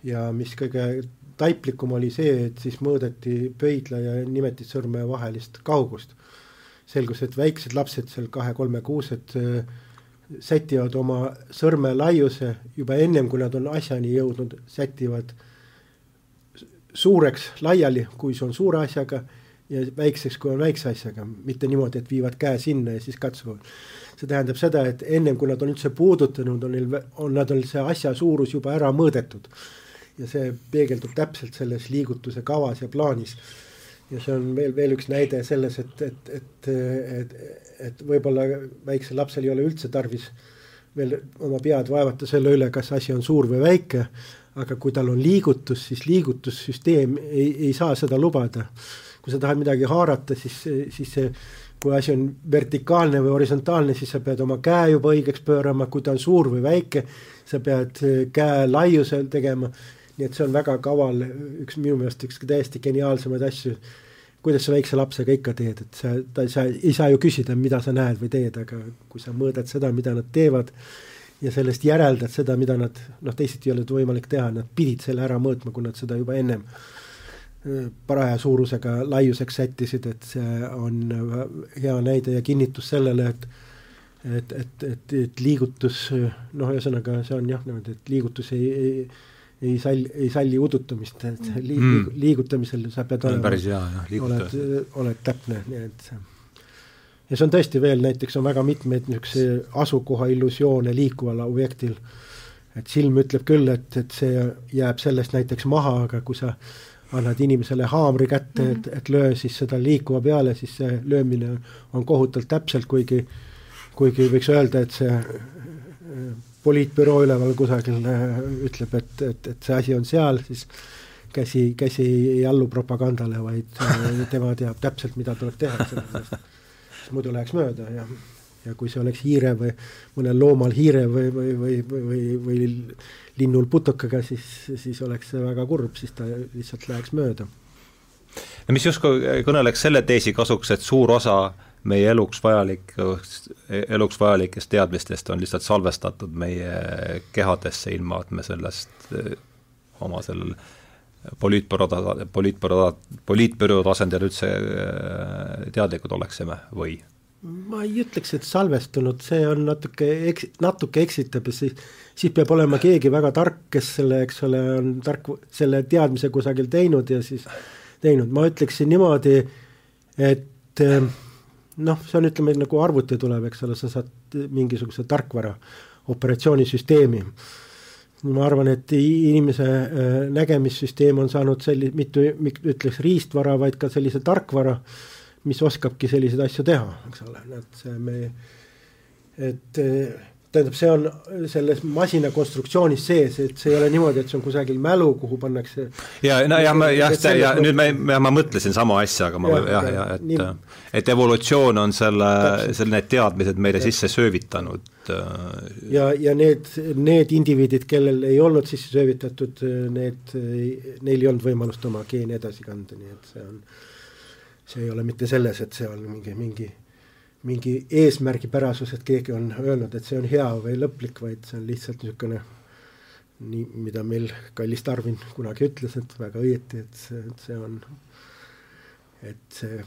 B: ja mis kõige taiplikum oli see, et siis mõõdeti pöidla ja nimetissõrme vahelist kaugust. selgus, et väiksed lapsed seal kahe-kolmekuused äh, sätivad oma sõrme laiuse juba ennem, kui nad on asjani jõudnud, sätivad suureks laiali, kui see on suure asjaga ja väikseks, kui on väikse asjaga, mitte niimoodi, et viivad käe sinna ja siis katsuvad. see tähendab seda, et ennem kui nad on üldse puudutanud, on neil, on nad on see asja suurus juba ära mõõdetud. Ja see peegeldub täpselt selles liigutuse kavas ja plaanis. ja see on veel, veel üks näide selles, et, et, et, et, et võib-olla väiksel lapsel ei ole üldse tarvis veel oma pead vaevata selle üle, kas asi on suur või väike, aga kui tal on liigutus, siis liigutussüsteem ei, ei saa seda lubada kui sa tahad midagi haarata, siis, siis see, kui asi on vertikaalne või horisontaalne, siis sa pead oma käe juba õigeks pöörama, kui ta on suur või väike, sa pead käe laiusel tegema. Nii et see on väga kaval, üks minu meelest üks täiesti geniaalsemaid asju. kuidas sa väikse lapsega ikka teed, et sa, ta, sa ei saa ju küsida, mida sa näed või teed, aga kui sa mõõdad seda, mida nad teevad ja sellest järeldad seda, mida nad noh, teisiti ei olnud võimalik teha, nad pidid selle ära mõõtma, kui nad seda juba ennem paraja suurusega laiuseks sättisid, et see on hea näide ja kinnitus sellele, et et, et, et, et liigutus noh, ühesõnaga see on jah niimoodi, et liigutus ei, ei ei salli, ei salli udutamist, et liig, mm. liigutamisel sa pead olema,
A: päris hea jah,
B: oled, oled täpne, nii et see ja see on tõesti veel, näiteks on väga mitmeid niisuguseid asukoha illusioone liikuval objektil, et silm ütleb küll, et, et see jääb sellest näiteks maha, aga kui sa annad inimesele haamri kätte, et, mhm. et löö siis seda liikuva peale, siis see löömine on kohutavalt täpselt, kuigi, kuigi võiks öelda, et see poliitbüroo üleval kusagil äh, ütleb, et, et, et see asi on seal, siis käsi, käsi ei allu propagandale, vaid äh, tema teab täpselt, mida tuleb teha, sellepärast muidu läheks mööda ja ja kui see oleks hiire või mõnel loomal hiire või, või, või, või, või, linnul putukaga, siis, siis oleks see väga kurb, siis ta lihtsalt läheks mööda.
A: no mis justkui kõneleks selle teesi kasuks, et suur osa meie eluks vajalik, eluks vajalikest teadmistest on lihtsalt salvestatud meie kehadesse, ilma et me sellest eh, oma sellel poliitbüroo, poliitbüroo, poliitbüroo tasandil üldse eh, teadlikud oleksime või?
B: Ma ei ütleks, et salvestunud, see on natuke eks-, natuke eksitab ja siis, siis peab olema keegi väga tark, kes selle, eks ole, on tark, selle teadmise kusagil teinud ja siis teinud, ma ütleksin niimoodi, et eh, noh, see on, ütleme nagu arvuti tuleb, eks ole, sa saad mingisuguse tarkvara, operatsioonisüsteemi. ma arvan, et inimese eh, nägemissüsteem on saanud selli-, mitu, ütleks riistvara, vaid ka sellise tarkvara mis oskabki selliseid asju teha, eks ole, et see me, et tähendab, see on selles masina konstruktsioonis sees, et see ei ole niimoodi, et see on kusagil mälu, kuhu pannakse.
A: ja no jah, ma jah, ja nüüd me, ma mõtlesin sama asja, aga ma jah, jah, ja, et nii, et evolutsioon on selle, selle, need teadmised meile ja. sisse söövitanud.
B: Äh, ja, ja need, need indiviidid, kellel ei olnud sisse söövitatud, need, neil ei olnud võimalust oma geeni edasi kanda, nii et see on see ei ole mitte selles, et see on mingi, mingi, mingi eesmärgipärasus, et keegi on öelnud, et see on hea või lõplik, vaid see on lihtsalt niisugune nii, mida meil kallis Tarvin kunagi ütles, et väga õieti, et see, et see on, et see,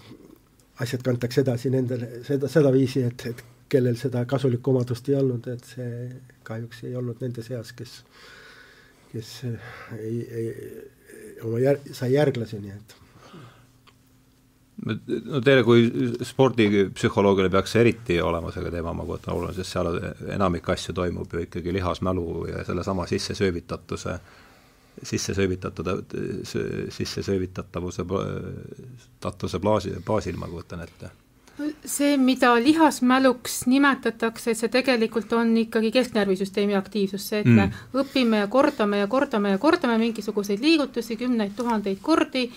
B: asjad kantakse edasi nendele, seda, sedaviisi, et, et kellel seda kasulikku omadust ei olnud, et see kahjuks ei olnud nende seas, kes, kes ei, ei, oma jär-, sai järglasi, nii et
A: no teile kui spordipsühholoogile peaks see eriti olema selle teema, ma kujutan oluline, sest seal enamik asju toimub ju ikkagi lihasmälu ja sellesama sissesöövitatuse, sissesöövitatud, sissesöövitatavuse, tatuse baasi, baasil ma kujutan ette
C: see, mida lihasmäluks nimetatakse, see tegelikult on ikkagi kesknärvisüsteemi aktiivsus, see, et mm. me õpime ja kordame ja kordame ja kordame mingisuguseid liigutusi kümneid tuhandeid kordi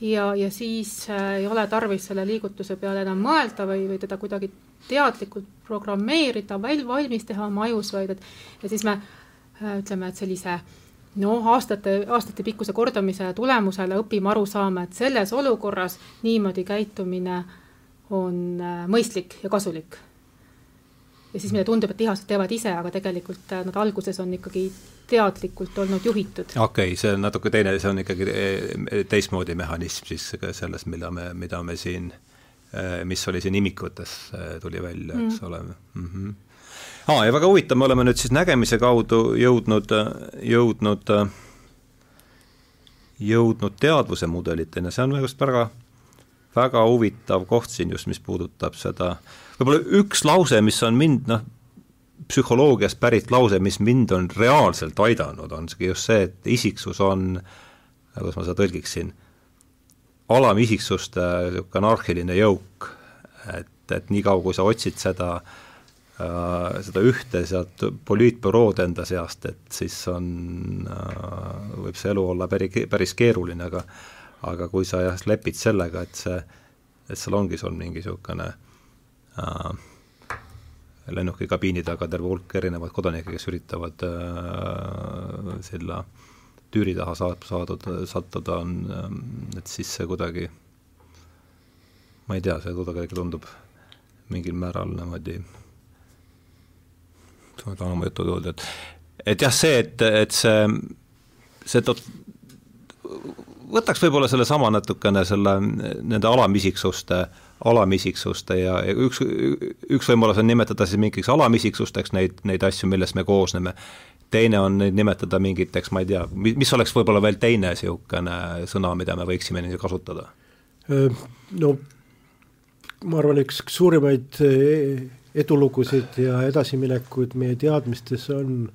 C: ja, ja siis äh, ei ole tarvis selle liigutuse peale enam mõelda või, või teda kuidagi teadlikult programmeerida, val-, valmis teha oma ajus, vaid et ja siis me äh, ütleme, et sellise noh, aastate, aastatepikkuse kordamise tulemusele õpime aru saama, et selles olukorras niimoodi käitumine on äh, mõistlik ja kasulik. Ja siis meile tundub, et lihased teevad ise, aga tegelikult äh, nad alguses on ikkagi teadlikult olnud juhitud.
A: okei okay,, see on natuke teine, see on ikkagi eh, teistmoodi mehhanism siis selles, mida me, mida me siin, eh, mis oli siin imikutes, eh, tuli välja mm., eks ole mm. -hmm aa, ja väga huvitav, me oleme nüüd siis nägemise kaudu jõudnud, jõudnud, jõudnud teadvuse mudeliteni, see on minu arust väga, väga huvitav koht siin just, mis puudutab seda, võib-olla üks lause, mis on mind noh, psühholoogiast pärit lause, mis mind on reaalselt aidanud, on just see, et isiksus on, kuidas ma seda tõlgiksin, alamisiksuste niisugune anarhiline jõuk, et, et niikaua, kui sa otsid seda äh, seda ühte sealt poliitbürood enda seast, et siis on äh,, võib see elu olla päri, päris keeruline, aga aga kui sa jah, lepid sellega, et see, et seal ongi sul mingi niisugune äh, lennukikabiini taga terve hulk erinevaid kodanikke, kes üritavad äh, selle tüüri taha saab, saadud, sattuda, on, ähm, et siis see kuidagi, ma ei tea, see kuidagi tundub mingil määral niimoodi, ma tahan oma jutu öelda, et et jah, see, et, et see, see tot-, võtaks võib-olla sellesama natukene selle, nende alamisiksuste äh, alamisiksuste ja üks, üks võimalus on nimetada siis mingiks alamisiksusteks neid, neid asju, millest me koosneme, teine on neid nimetada mingiteks, ma ei tea, mis oleks võib-olla veel teine niisugune sõna, mida me võiksime kasutada?
B: No ma arvan, üks suurimaid edulugusid ja edasiminekuid meie teadmistes on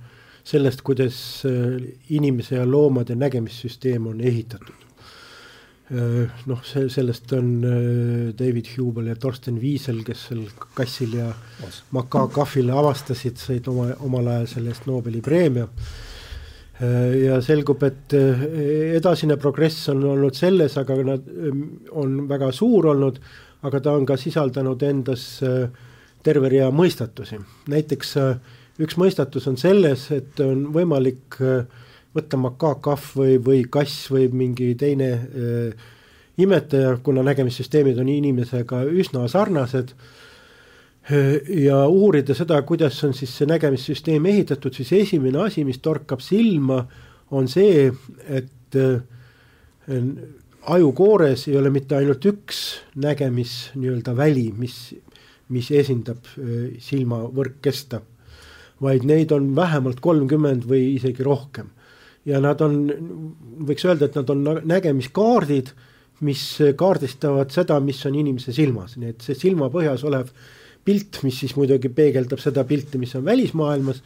B: sellest, kuidas inimese ja loomade nägemissüsteem on ehitatud. Äh, noh, see, sellest on äh, David Hubel ja Torsten Wiesel, kes seal kassil ja makaakahvile avastasid, said oma, omal ajal selle eest Nobeli preemia. Äh, ja selgub, et edasine progress on olnud selles, aga nad on väga suur olnud, aga ta on ka sisaldanud endas terve rea mõistatusi, näiteks üks mõistatus on selles, et on võimalik äh, võtta makaakahv või, või kass või mingi teine äh, imetaja, kuna nägemissüsteemid on inimesega üsna sarnased äh,. ja uurida seda, kuidas on siis see nägemissüsteem ehitatud, siis esimene asi, mis torkab silma, on see, et äh, ajukoores ei ole mitte ainult üks nägemis nii-öelda väli, mis, mis esindab äh, silmavõrkkesta, vaid neid on vähemalt kolmkümmend või isegi rohkem. Ja nad on, võiks öelda, et nad on nägemiskaardid, mis kaardistavad seda, mis on inimese silmas, nii et see silmapõhjas olev pilt, mis siis muidugi peegeldab seda pilti, mis on välismaailmas,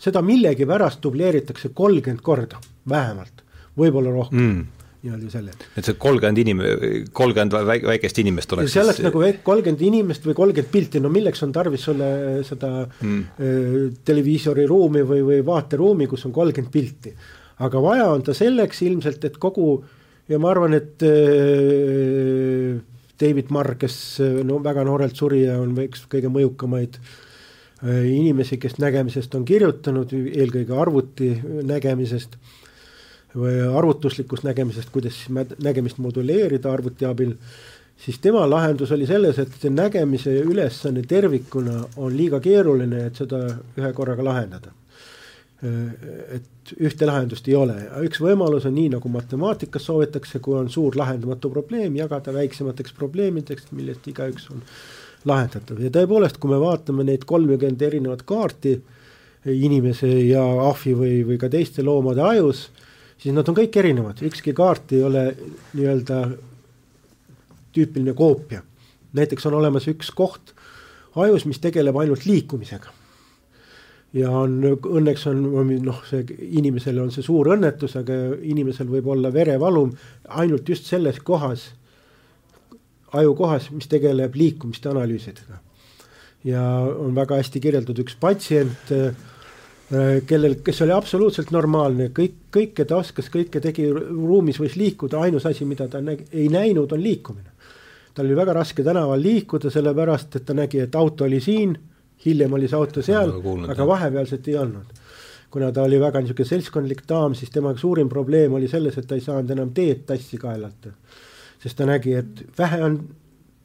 B: seda millegipärast dubleeritakse kolmkümmend korda vähemalt, võib-olla rohkem. Mm nii-öelda selle.
A: et see kolmkümmend inim-, kolmkümmend väikest inimest oleks
B: sellest siis... nagu kolmkümmend inimest või kolmkümmend pilti, no milleks on tarvis sulle seda mm. äh, televiisoriruumi või, või vaateruumi, kus on kolmkümmend pilti aga vaja on ta selleks ilmselt, et kogu ja ma arvan, et äh, David Marr, kes no väga noorelt suri ja on üks kõige mõjukamaid äh, inimesi, kes nägemisest on kirjutanud, eelkõige arvuti nägemisest või arvutuslikust nägemisest, kuidas nägemist moduleerida arvuti abil, siis tema lahendus oli selles, et see nägemise ülesanne tervikuna on liiga keeruline, et seda ühe korraga lahendada. Et ühte lahendust ei ole, üks võimalus on nii, nagu matemaatikas soovitakse, kui on suur lahendamatu probleem, jagada väiksemateks probleemideks, millest igaüks on lahendatav. Ja tõepoolest, kui me vaatame neid kolmkümmend erinevat kaarti inimese ja ahvi või, või ka teiste loomade ajus, siis nad on kõik erinevad, ükski kaart ei ole nii-öelda tüüpiline koopia. näiteks on olemas üks koht ajus, mis tegeleb ainult liikumisega ja on õnneks on noh, see inimesele on see suur õnnetus, aga inimesel võib olla verevalum ainult just selles kohas, ajukohas, mis tegeleb liikumiste analüüsidega. ja on väga hästi kirjeldatud üks patsient, kellel, kes oli absoluutselt normaalne, kõik, kõike ta oskas, kõike tegi, ruumis võis liikuda, ainus asi, mida ta nägi, ei näinud, on liikumine. tal oli väga raske tänaval liikuda, sellepärast et ta nägi, et auto oli siin hiljem oli see auto seal, aga vahepealset ei olnud. kuna ta oli väga niisugune seltskondlik daam, siis tema suurim probleem oli selles, et ta ei saanud enam teed tassi kaelata. sest ta nägi, et vähe on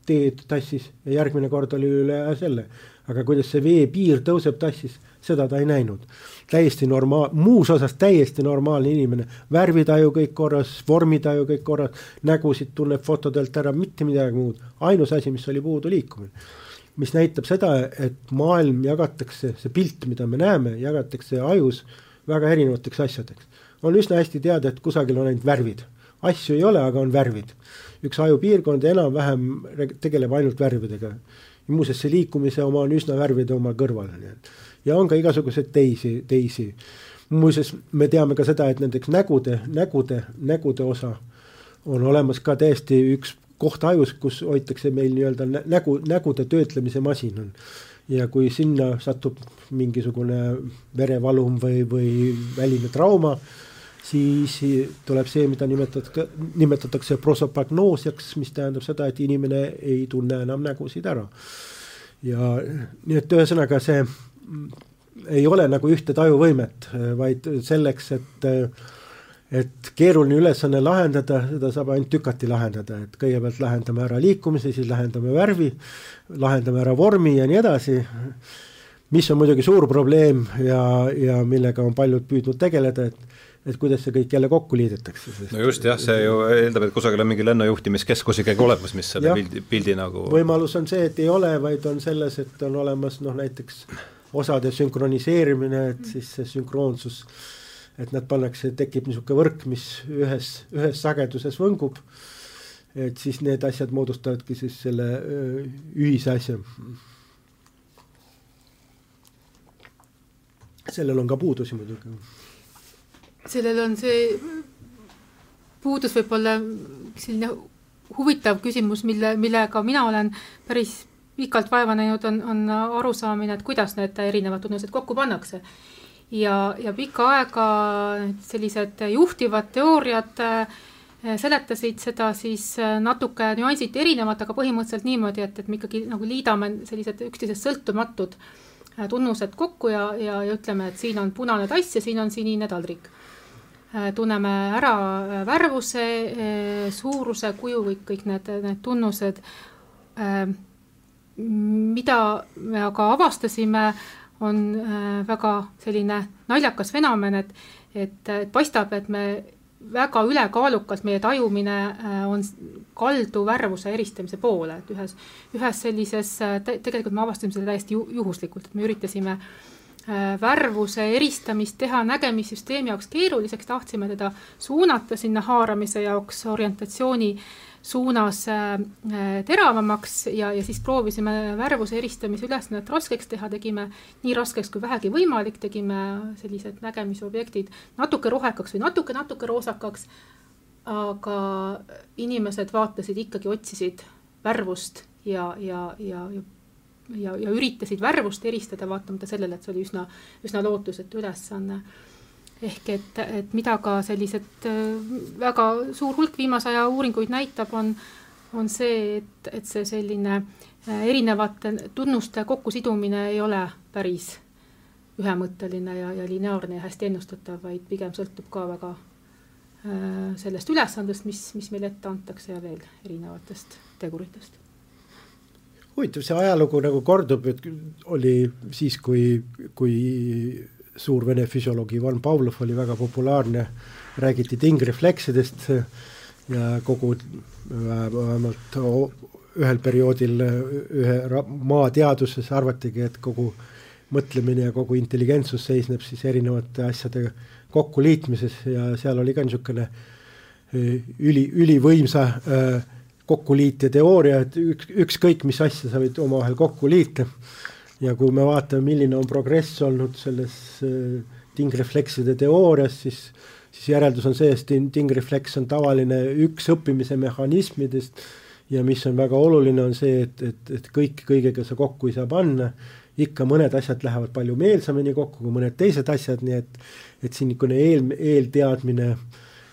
B: teed tassis ja järgmine kord oli üle selle. aga kuidas see veepiir tõuseb tassis, seda ta ei näinud. täiesti normaal, muus osas täiesti normaalne inimene, värvitaju kõik korras, vormitaju kõik korras, nägusid tunneb fotodelt ära, mitte midagi muud, ainus asi, mis oli puudu, liikumine mis näitab seda, et maailm jagatakse, see pilt, mida me näeme, jagatakse ajus väga erinevateks asjadeks. on üsna hästi teada, et kusagil on ainult värvid, asju ei ole, aga on värvid. üks ajupiirkond enam-vähem tegeleb ainult värvidega. Muuseas, see liikumise oma on üsna värvide oma kõrval, nii et ja on ka igasuguseid teisi, teisi. muuseas, me teame ka seda, et näiteks nägude, nägude, nägude osa on olemas ka täiesti üks koht ajus, kus hoitakse meil nii-öelda nägu, nägude töötlemise masin on. ja kui sinna satub mingisugune verevalum või, või väline trauma, siis tuleb see, mida nimetatakse, nimetatakse prosopagnoosiaks, mis tähendab seda, et inimene ei tunne enam nägusid ära. ja nii et ühesõnaga see ei ole nagu ühte tajuvõimet, vaid selleks, et et keeruline ülesanne lahendada, seda saab ainult tükati lahendada, et kõigepealt lahendame ära liikumise, siis lahendame värvi, lahendame ära vormi ja nii edasi, mis on muidugi suur probleem ja, ja millega on paljud püüdnud tegeleda, et et kuidas see kõik jälle kokku liidetakse.
A: no just jah, see ju eeldab, et kusagil on mingi lennujuhtimiskeskus ikkagi olemas, mis selle pildi, pildi nagu
B: võimalus on see, et ei ole, vaid on selles, et on olemas noh, näiteks osade sünkroniseerimine, et siis see sünkroonsus et nad pannakse, tekib niisugune võrk, mis ühes, ühes sageduses võngub. et siis need asjad moodustavadki siis selle ühise asja. sellel on ka puudusi muidugi.
C: Sellel on see puudus võib-olla selline huvitav küsimus, mille, millega mina olen päris pikalt vaeva näinud, on, on arusaamine, et kuidas need erinevad tunnused kokku pannakse ja, ja pikka aega sellised juhtivad teooriad äh, seletasid seda siis äh, natuke nüansiti erinevalt, aga põhimõtteliselt niimoodi, et, et me ikkagi nagu liidame sellised üksteisest sõltumatud äh, tunnused kokku ja, ja, ja ütleme, et siin on punane tass ja siin on sinine taldrik. Tunneme ära värvuse, suuruse, kuju, kõik, kõik need, need tunnused. mida me aga avastasime, on äh, väga selline naljakas fenomen, et, et, et paistab, et me väga ülekaalukalt, meie tajumine äh, on kaldu värvuse eristamise poole, et ühes, ühes sellises, äh, tegelikult me avastasime selle täiesti juhuslikult, et me üritasime värvuse eristamist teha nägemissüsteemi jaoks keeruliseks, tahtsime teda suunata sinna haaramise jaoks orientatsiooni äh, suunas äh, äh, teravamaks ja, ja siis proovisime värvuse eristamise ülesannet raskeks teha, tegime nii raskeks kui vähegi võimalik, tegime sellised nägemisobjektid natuke rohekaks või natuke, natuke roosakaks. aga inimesed vaatasid ikkagi, otsisid värvust ja, ja, ja, ja ja, ja üritasid värvust eristada, vaatamata sellele, et see oli üsna, üsna lootusetu ülesanne. Ehk et, et mida ka sellised äh, väga suur hulk viimase aja uuringuid näitab, on, on see, et, et see selline äh, erinevate tunnuste kokkusidumine ei ole päris ühemõtteline ja, ja lineaarne ja hästi ennustatav, vaid pigem sõltub ka väga äh, sellest ülesandest, mis, mis meile ette antakse ja veel erinevatest teguritest
B: huvitav, see ajalugu nagu kordub, et oli siis, kui, kui suur vene füsioloog Ivan Pavlov oli väga populaarne, räägiti tingrefleksidest ja kogu vähemalt ühel perioodil ühe maateaduses arvatigi, et kogu mõtlemine ja kogu intelligentsus seisneb siis erinevate asjade kokkuliitmises ja seal oli ka niisugune üli, ülivõimsa kokkuliitja teooria, et üks, ükskõik mis asja sa võid omavahel kokku liita. Ja kui me vaatame, milline on progress olnud selles äh, tingreflekside teoorias, siis siis järeldus on see, et tingrefleks on tavaline üks õppimise mehhanismidest. Ja mis on väga oluline, on see, et, et, et kõik kõigega sa kokku ei saa panna, ikka mõned asjad lähevad palju meelsamini kokku kui mõned teised asjad, nii et et siin niisugune eel, eelteadmine,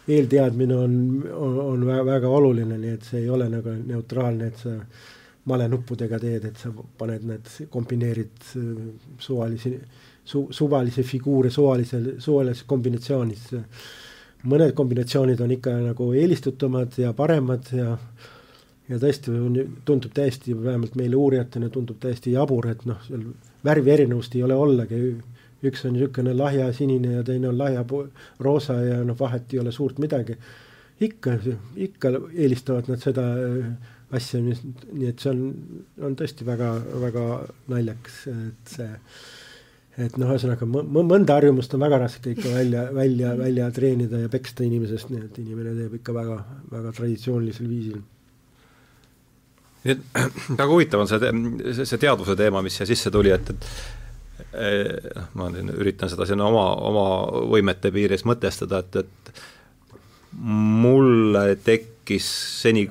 B: eelteadmine on, on, on väga oluline, nii et see ei ole nagu neutraalne, et sa malenuppudega teed, et sa paned need, kombineerid äh, suvalisi su,, suvalisi figuure suvalisel, suvalises kombinatsioonis. mõned kombinatsioonid on ikka nagu eelistatumad ja paremad ja ja tõesti tundub täiesti, vähemalt meile uurijatena tundub täiesti jabur, et noh, seal värvi erinevust ei ole ollagi. Üks on niisugune lahja sinine ja teine on lahja roosa ja noh, vahet ei ole suurt midagi. ikka, ikka eelistavad nad seda asja, mis, nii et see on, on tõesti väga, väga naljakas, et see et noh, ühesõnaga mõnda harjumust on väga raske ikka välja, välja, välja treenida ja peksta inimesest, nii et inimene teeb ikka väga, väga traditsioonilisel viisil.
A: nii et väga huvitav on see, see, teadvuse teema, mis siia sisse tuli, et, et noh, ma nüüd üritan seda siin oma, oma võimete piires mõtestada, et, et mulle tekkis seni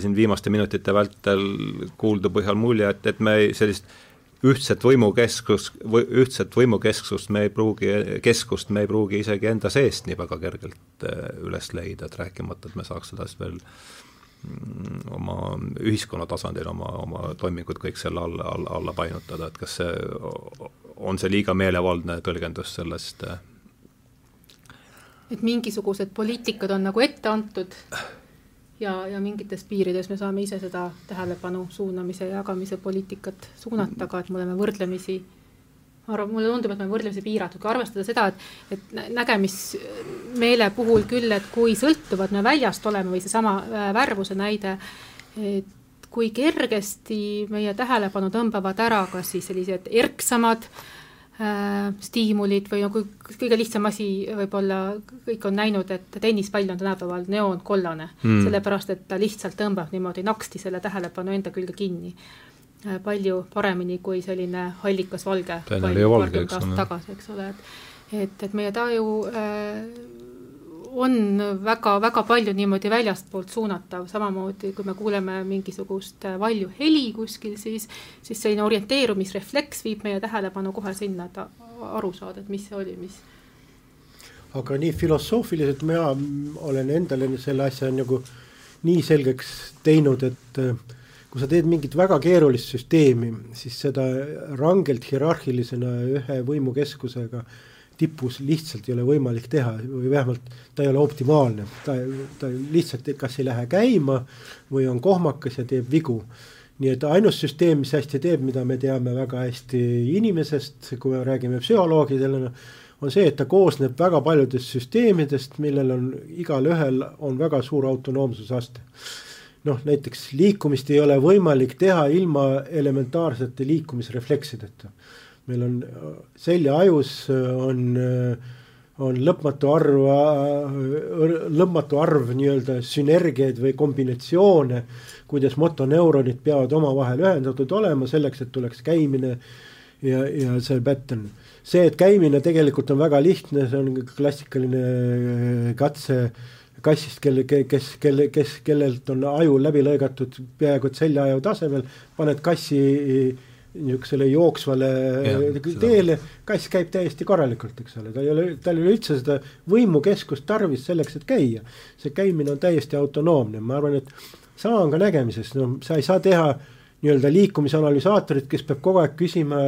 A: siin viimaste minutite vältel kuuldu põhjal mulje, et, et me sellist ühtset võimukeskus, või ühtset võimukesksust me ei pruugi, keskust me ei pruugi isegi enda seest nii väga kergelt äh, üles leida, et rääkimata, et me saaks siis veel mm, oma ühiskonna tasandil oma, oma toimingud kõik selle alla, alla, alla painutada, et kas see, on see liiga meelevaldne tõlgendus sellest? Äh?
C: et mingisugused poliitikad on nagu ette antud ja, ja mingites piirides me saame ise seda tähelepanu suunamise ja jagamise poliitikat suunata, aga et me oleme võrdlemisi arvan, mulle tundub, et me võrdlemisi piiratud, kui arvestada seda, et, et nägemismeele puhul küll, et kui sõltuvad me väljast oleme või seesama äh, värvuse näide, et kui kergesti meie tähelepanu tõmbavad ära kas siis sellised erksamad Äh, stiimulid või nagu kõige lihtsam asi võib-olla, kõik on näinud, et tennispall on tänapäeval neoonkollane mm., sellepärast et ta lihtsalt tõmbab niimoodi naksti selle tähelepanu enda külge kinni. Äh, palju paremini kui selline hallikas valge pall paarkümmend aastat tagasi, eks ole, et et, et meie taju äh, on väga-väga palju niimoodi väljastpoolt suunatav, samamoodi kui me kuuleme mingisugust valju heli kuskil, siis, siis selline orienteerumisrefleks viib meie tähelepanu kohe sinna, et aru saada, et mis see oli, mis.
B: aga nii filosoofiliselt mina olen endale selle asja nagu nii selgeks teinud, et äh, kui sa teed mingit väga keerulist süsteemi, siis seda rangelt hierarhilisena ühe võimukeskusega tipus lihtsalt ei ole võimalik teha või vähemalt ta ei ole optimaalne, ta, ta lihtsalt kas ei lähe käima või on kohmakas ja teeb vigu. nii et ainus süsteem, mis hästi teeb, mida me teame väga hästi inimesest, kui me räägime psühholoogidele, on see, et ta koosneb väga paljudest süsteemidest, millel on igalühel on väga suur autonoomsusaste noh, näiteks liikumist ei ole võimalik teha ilma elementaarsete liikumisrefleksideta meil on seljaajus on, on lõpmatu arv, lõpmatu arv nii-öelda sünergiaid või kombinatsioone, kuidas motoneuronid peavad omavahel ühendatud olema selleks, et tuleks käimine ja, ja see pattern. see, et käimine tegelikult on väga lihtne, see on klassikaline katse kassist, kelle, kes, kelle, kes, kellelt on aju läbi lõigatud peaaegu et seljaaju tasemel, paned kassi niisugusele jooksvale ja, teele, kass käib täiesti korralikult, eks ole, ta ei ole, tal ei ole üldse seda võimukeskust tarvis selleks, et käia. see käimine on täiesti autonoomne, ma arvan, et sama on ka nägemises, no sa ei saa teha nii-öelda liikumisanalüsaatorit, kes peab kogu aeg küsima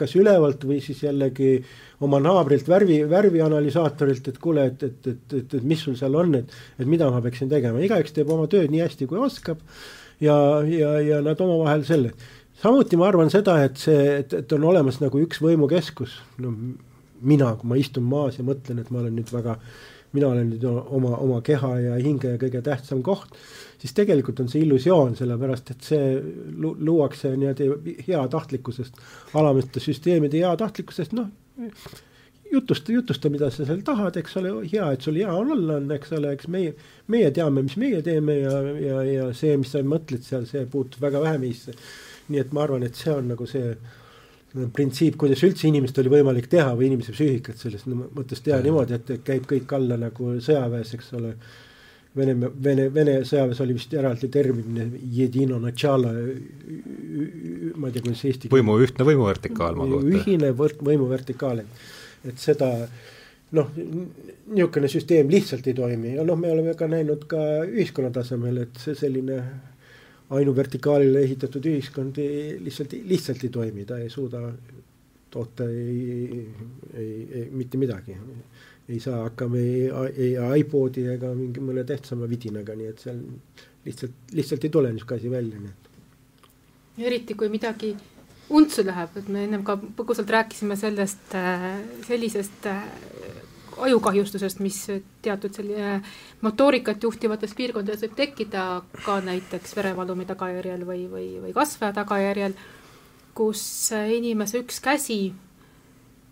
B: kas ülevalt või siis jällegi oma naabrilt värvi, värvianalüsaatorilt, et kuule, et, et, et, et, et mis sul seal on, et, et mida ma peaksin tegema, igaüks teeb oma tööd nii hästi, kui oskab. ja, ja, ja nad omavahel selle samuti ma arvan seda, et see, et, et on olemas nagu üks võimukeskus, no mina, kui ma istun maas ja mõtlen, et ma olen nüüd väga, mina olen nüüd oma, oma keha ja hinge kõige tähtsam koht, siis tegelikult on see illusioon, sellepärast et see lu luuakse niimoodi heatahtlikkusest, alamiste süsteemide heatahtlikkusest, noh jutusta, jutusta, mida sa seal tahad, eks ole, hea, et sul hea on olla on, eks ole, eks meie, meie teame, mis meie teeme ja, ja, ja see, mis sa mõtled seal, see puutub väga vähe meisse nii et ma arvan, et see on nagu see printsiip, kuidas üldse inimest oli võimalik teha või inimese psüühikat selles mõttes teha niimoodi, et käib kõik alla nagu sõjaväes, eks ole. Vene, Vene, Vene sõjaväes oli vist eraldi termin, ma ei tea, kuidas eesti
A: võimu, ühtne võimuvertikaal ma
B: kujutan. ühine võrd-, võimuvertikaal, et, et seda noh, niisugune süsteem lihtsalt ei toimi ja noh, me oleme ka näinud ka ühiskonna tasemel, et see selline ainuvertikaalile ehitatud ühiskond ei, lihtsalt, lihtsalt ei toimi, ta ei suuda toota ei, ei, ei, mitte midagi. Ei saa hakkama ei, ei iPodi ega mingi mõne tähtsama vidinaga, nii et seal lihtsalt, lihtsalt ei tule niisugune asi välja, nii et.
C: eriti kui midagi untsu läheb, et me ennem ka põgusalt rääkisime sellest, äh, sellisest äh, ajukahjustusest, mis teatud selline motoorikat juhtivates piirkondades võib tekkida ka näiteks verevalumi tagajärjel või, või, või kasvaja tagajärjel, kus inimese üks käsi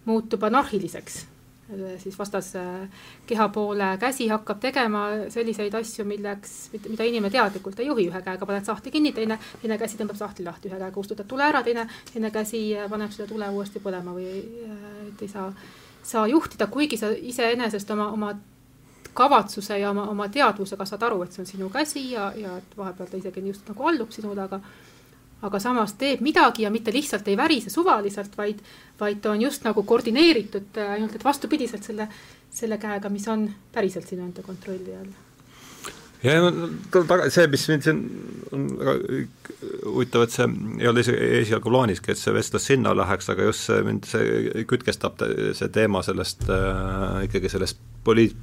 C: muutub anarhiliseks siis vastas keha poole käsi hakkab tegema selliseid asju, milleks, mida inimene teadlikult ei juhi, ühe käega paned sahtli kinni, teine, teine käsi tõmbab sahtli lahti, ühe käega kustutad tule ära, teine, teine käsi paneb selle tule uuesti põlema või et ei saa, saa juhtida, kuigi sa iseenesest oma, oma kavatsuse ja oma, oma teadvusega saad aru, et see on sinu käsi ja, ja et vahepeal ta isegi just nagu allub sinule, aga aga samas teeb midagi ja mitte lihtsalt ei värise suvaliselt, vaid, vaid ta on just nagu koordineeritud ainult, et vastupidiselt selle, selle käega, mis on päriselt sinu enda kontrolli all.
A: Ja taga, see, mis mind siin on väga huvitav, et see ei olnud esialgu plaaniski, et see vestlus sinna läheks, aga just see mind, see kütkestab see teema sellest äh, ikkagi sellest poliit,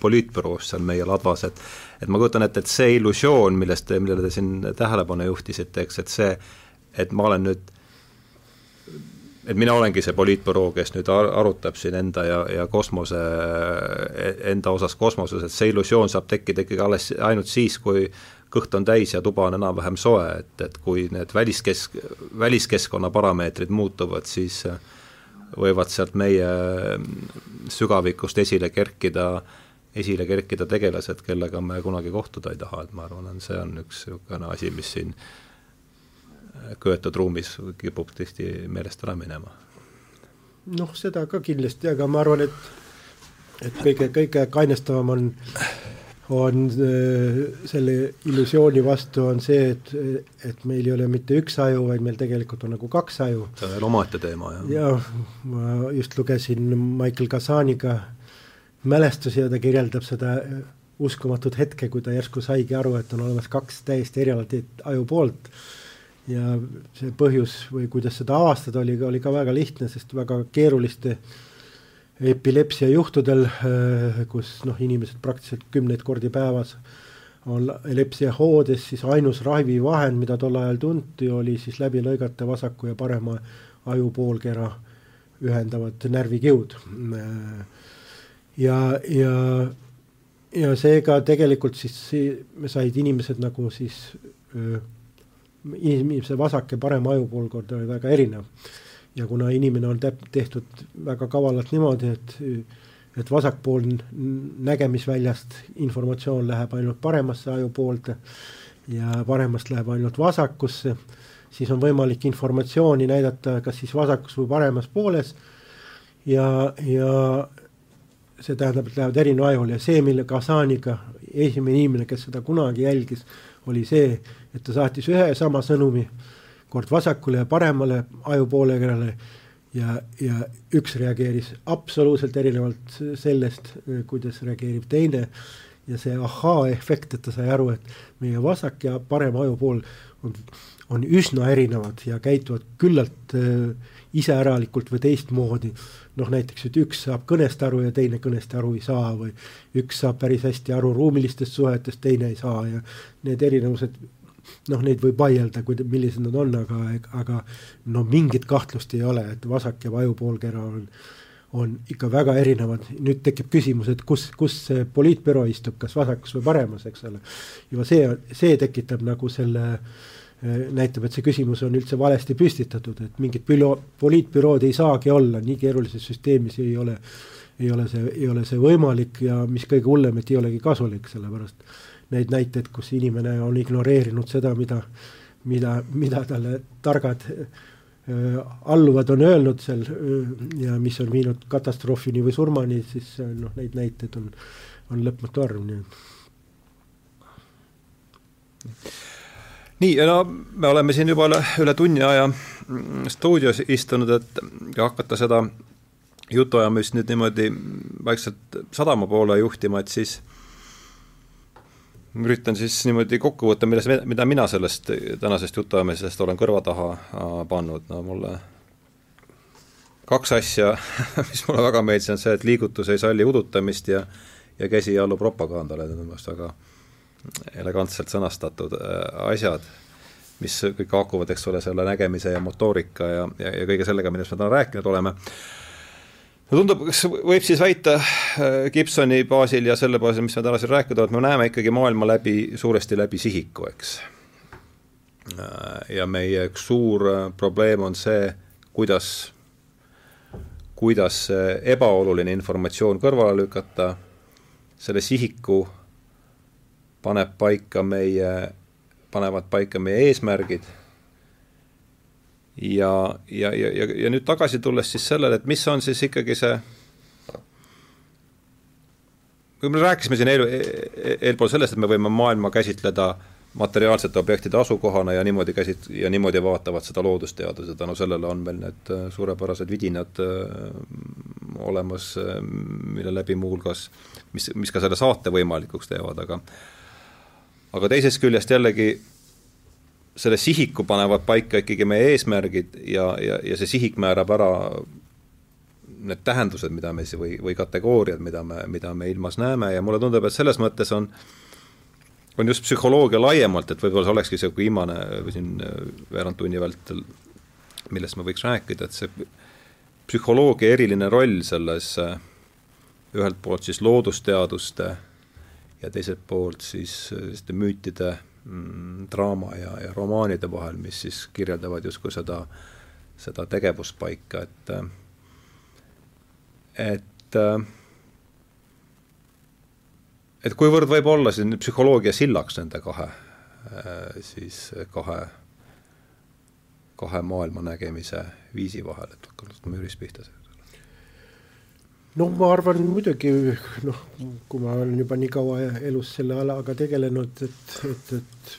A: poliitbüroost seal meie ladvas, et et ma kujutan ette, et see illusioon, millest, millele te siin tähelepanu juhtisite, eks, et see, et ma olen nüüd et mina olengi see poliitbüroo, kes nüüd arutab siin enda ja, ja kosmose, enda osas kosmoses, et see illusioon saab tekkida ikkagi alles ainult siis, kui kõht on täis ja tuba on enam-vähem soe, et, et kui need väliskesk, väliskeskkonna parameetrid muutuvad, siis võivad sealt meie sügavikust esile kerkida äh, esile kerkida tegelased, kellega me kunagi kohtuda ei taha, et ma arvan, et see on üks niisugune asi, mis siin köetud ruumis kipub tihti meelest ära minema.
B: noh, seda ka kindlasti, aga ma arvan, et et kõige, kõige kainestavam on, on äh, selle illusiooni vastu on see, et, et meil ei ole mitte üks aju, vaid meil tegelikult on nagu kaks aju.
A: see on veel omaette teema, jah.
B: jah, ma just lugesin Michael Kasaniga mälestusi ja ta kirjeldab seda uskumatut hetke, kui ta järsku saigi aru, et on olemas kaks täiesti erinevat ajupoolt. Ja see põhjus või kuidas seda avastada oli, oli ka väga lihtne, sest väga keeruliste epilepsia juhtudel, äh, kus noh, inimesed praktiliselt kümneid kordi päevas on epilepsia hoodes, siis ainus ravivahend, mida tol ajal tunti, oli siis läbi lõigata vasaku ja parema ajupoolkera ühendavad närvikiud. Äh, ja, ja, ja seega tegelikult siis said inimesed nagu siis inimese vasak ja parem ajupoolkord oli väga erinev. ja kuna inimene on täp-, tehtud väga kavalalt niimoodi, et et vasakpool nägemisväljast informatsioon läheb ainult paremasse ajupoolde ja paremast läheb ainult vasakusse, siis on võimalik informatsiooni näidata kas siis vasakus või paremas pooles ja, ja see tähendab, et lähevad erineva ajule ja see, mille Kasaniga, esimene inimene, kes seda kunagi jälgis, oli see, et ta saatis ühe ja sama sõnumi kord vasakule ja paremale ajupoolekirjale ja, ja üks reageeris absoluutselt erinevalt sellest, kuidas reageerib teine. Ja see ahhaa-efekt, et ta sai aru, et meie vasak ja parem ajupool on, on üsna erinevad ja käituvad küllalt äh, iseäralikult või teistmoodi noh, näiteks, et üks saab kõnest aru ja teine kõnest aru ei saa või üks saab päris hästi aru ruumilistest suhetest, teine ei saa ja need erinevused noh, neid võib vaielda, kui, millised nad on, aga, aga no mingit kahtlust ei ole, et vasak ja vajupoolkera on, on ikka väga erinevad, nüüd tekib küsimus, et kus, kus see poliitbüroo istub, kas vasakus või paremas, eks ole. juba see, see tekitab nagu selle Äh, näitab, et see küsimus on üldse valesti püstitatud, et mingit büro, poliitbürood ei saagi olla, nii keerulises süsteemis ei ole, ei ole see, ei ole see võimalik ja mis kõige hullem, et ei olegi kasulik, sellepärast neid näiteid, kus inimene on ignoreerinud seda, mida, mida, mida talle targad äh, alluvad on öelnud seal äh, ja mis on viinud katastroofini või surmani, siis noh, neid näiteid on, on lõpmatu arv, nii et
A: nii, no me oleme siin juba üle, üle tunni aja stuudios istunud, et hakata seda jutuajamist nüüd niimoodi vaikselt sadama poole juhtima, et siis üritan siis niimoodi kokku võtta, milles, mida mina sellest tänasest jutuajamisest olen kõrva taha äh, pannud, no mulle kaks asja, mis mulle väga meeldis, on see, et liigutus ei salli udutamist ja ja käsi ei allu propagandale, need on minu arust väga elegantselt sõnastatud äh, asjad, mis kõik haakuvad, eks ole, selle nägemise ja motoorika ja, ja, ja kõige sellega, millest me täna rääkinud oleme. no tundub, kas võib siis väita äh, Gibsoni baasil ja selle baasil, mis me täna siin oleme, et me näeme ikkagi maailma läbi, suuresti läbi sihiku, eks. Äh, ja meie üks suur probleem on see, kuidas, kuidas ebaoluline informatsioon kõrvale lükata, selle sihiku paneb paika meie, panevad paika meie eesmärgid. Ja, ja, ja, ja, ja nüüd tagasi tulles siis sellele, et mis on siis ikkagi see, me rääkisime siin eel, eelpool sellest, et me võime maailma käsitleda materiaalsete objektide asukohana ja niimoodi käsit-, ja niimoodi vaatavad seda loodusteadused, tänu sellele on meil need äh, suurepärased vidinad äh, olemas, äh, mille läbi muuhulgas, mis, mis ka selle saate võimalikuks teevad, aga aga teisest küljest jällegi selle sihiku panevad paika ikkagi meie eesmärgid ja, ja, ja see sihik määrab ära need tähendused, mida me siis või, või kategooriad, mida me, mida me ilmas näeme. Ja mulle tundub, et selles mõttes on on just psühholoogia laiemalt, et võib-olla see olekski see viimane või siin veerand tunni vältel, millest me võiks rääkida, et see psühholoogia eriline roll selles ühelt poolt siis loodusteaduste ja teiselt poolt siis selliste müütide mm, draama ja, ja romaanide vahel, mis siis kirjeldavad justkui seda, seda tegevuspaika, et et et kuivõrd võib olla siin psühholoogia sillaks nende kahe, siis kahe, kahe maailma nägemise viisi vahel, et hakkame Jüris pihta
B: no ma arvan muidugi noh, kui ma olen juba nii kaua elus selle alaga tegelenud, et, et, et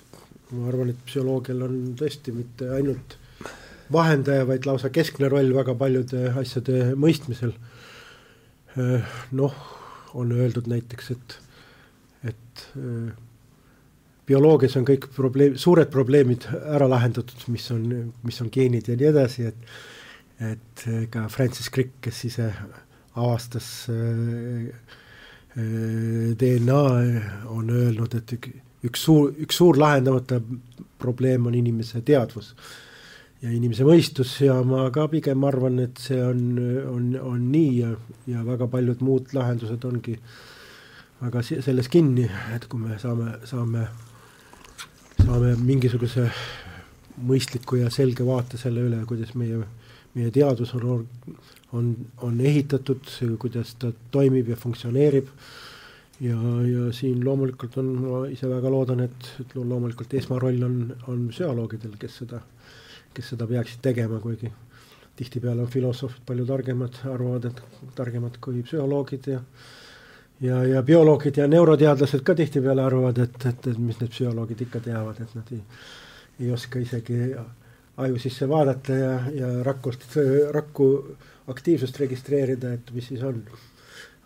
B: ma arvan, et psühholoogial on tõesti mitte ainult vahendaja, vaid lausa keskne roll väga paljude asjade mõistmisel. noh, on öeldud näiteks, et, et bioloogias on kõik probleem, suured probleemid ära lahendatud, mis on, mis on geenid ja nii edasi, et et ka Francis Crick, kes ise äh, äh, DNA, on öelnud, et üks suur, üks suur lahendamata probleem on inimese teadvus ja inimese mõistus ja ma ka pigem arvan, et see on, on, on nii ja, ja väga paljud muud lahendused ongi väga selles kinni, et kui me saame, saame, saame mingisuguse mõistliku ja selge vaate selle üle, kuidas meie, meie teadus on on, on ehitatud, kuidas ta toimib ja funktsioneerib. ja, ja siin loomulikult on, ma ise väga loodan, et, et loomulikult esmaroll on, on psühholoogidel, kes seda, kes seda peaksid tegema, kuigi tihtipeale on filosoofid palju targemad, arvavad, et targemad kui psühholoogid ja ja, ja bioloogid ja neuroteadlased ka tihtipeale arvavad, et, et, et mis need psühholoogid ikka teavad, et nad ei, ei oska isegi aju sisse vaadata ja, ja rakust, rakku aktiivsust registreerida, et mis siis on.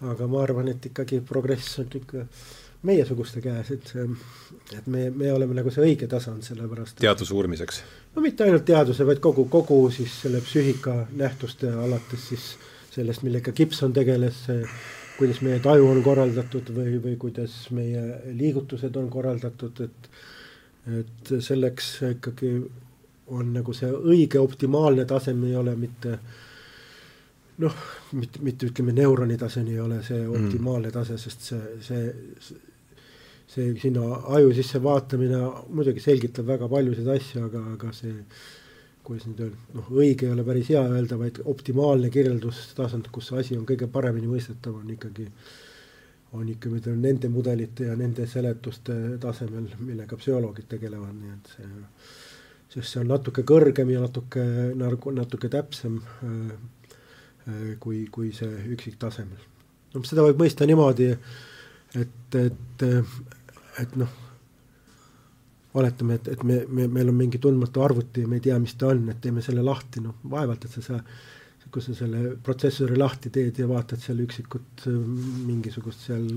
B: aga ma arvan, et ikkagi progress on ikka meiesuguste käes, et et me, me oleme nagu see õige tasand, sellepärast.
A: teaduse uurimiseks?
B: no mitte ainult teaduse, vaid kogu, kogu siis selle psüühika nähtuste alates siis sellest, millega Gibson tegeles, kuidas meie taju on korraldatud või, või kuidas meie liigutused on korraldatud, et et selleks ikkagi on nagu see õige optimaalne tasem ei ole mitte noh, mitte, mitte ütleme, neuroni taseni ei ole see mm. optimaalne tase, sest see, see, see sinna aju sisse vaatamine muidugi selgitab väga paljusid asju, aga, aga see, kuidas nüüd öelda, noh, õige ei ole päris hea öelda, vaid optimaalne kirjeldustasand, kus see asi on kõige paremini mõistetav, on ikkagi, on ikka, ma ütlen, nende mudelite ja nende seletuste tasemel, millega psühholoogid tegelevad, nii et see, sest see on natuke kõrgem ja natuke, nagu natuke täpsem äh, kui, kui see üksiktasemel. no seda võib mõista niimoodi, et, et, et noh, oletame, et, et me, me, meil on mingi tundmatu arvuti ja me ei tea, mis ta on, et teeme selle lahti, noh vaevalt, et sa saa, kui sa selle protsessori lahti teed ja vaatad seal üksikut mingisugust seal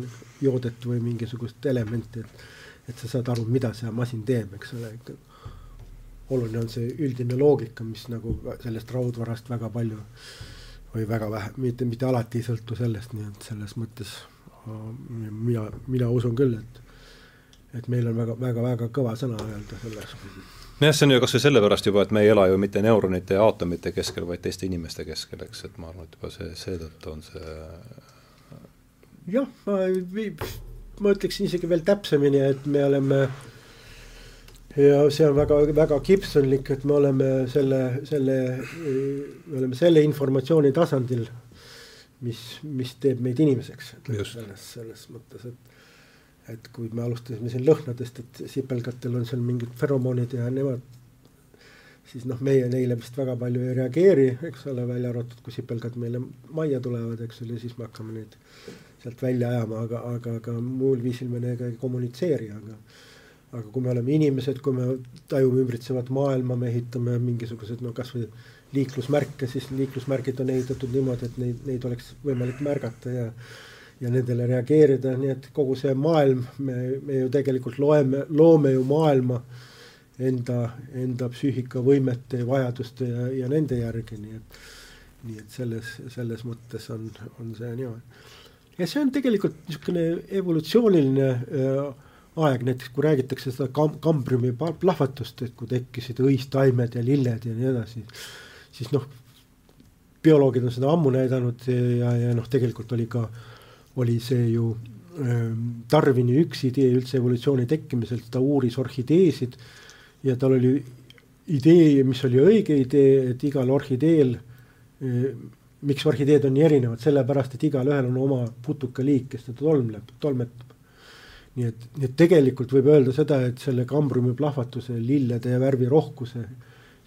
B: joodet või mingisugust elementi, et et sa saad aru, mida see masin teeb, eks ole, oluline on see üldine loogika, mis nagu sellest raudvarast väga palju äh, või väga vähe, mitte, mitte alati ei sõltu sellest, nii et selles mõttes mina, mina usun küll, et et meil on väga, väga, väga kõva sõna öelda selles.
A: Nojah, see on ju kas või sellepärast juba, et me ei ela ju mitte neuronite ja aatomite keskel, vaid teiste inimeste keskel, eks, et ma arvan, et juba see, seetõttu on see
B: jah, ma, ma ütleksin isegi veel täpsemini, et me oleme ja see on väga, väga Gibsonlik, et me oleme selle, selle, me oleme selle informatsiooni tasandil, mis, mis teeb meid inimeseks, selles, selles mõttes, et et kui me alustasime siin lõhnadest, et sipelgatel on seal mingid feromoonid ja nemad siis noh, meie neile vist väga palju ei reageeri, eks ole, välja arvatud, kui sipelgad meile majja tulevad, eks ole, siis me hakkame neid sealt välja ajama, aga, aga, aga muul viisil me nendega ei kommunitseeri, aga aga kui me oleme inimesed, kui me tajume ümbritsevat maailma, me ehitame mingisugused no kasvõi liiklusmärke, siis liiklusmärgid on ehitatud niimoodi, et neid, neid oleks võimalik märgata ja ja nendele reageerida, nii et kogu see maailm, me, me ju tegelikult loeme, loome ju maailma enda, enda psüühikavõimete, vajaduste ja, ja nende järgi, nii et nii et selles, selles mõttes on, on see niimoodi. ja see on tegelikult niisugune evolutsiooniline äh, aeg, näiteks kui räägitakse seda kam-, kambriumi plahvatust, et kui tekkisid õistaimed ja lilled ja nii edasi, siis noh, bioloogid on seda ammu näidanud ja, ja noh, tegelikult oli ka, oli see ju ähm, Darwini üks idee üldse evolutsiooni tekkimisel, ta uuris orhideesid ja tal oli idee, mis oli õige idee, et igal orhideel äh, miks orhideed on nii erinevad, sellepärast et igalühel on oma putukaliik, kes teda tolmleb, tolmetab nii et, nii et tegelikult võib öelda seda, et selle kambriumi plahvatuse, lillede värvirohkuse,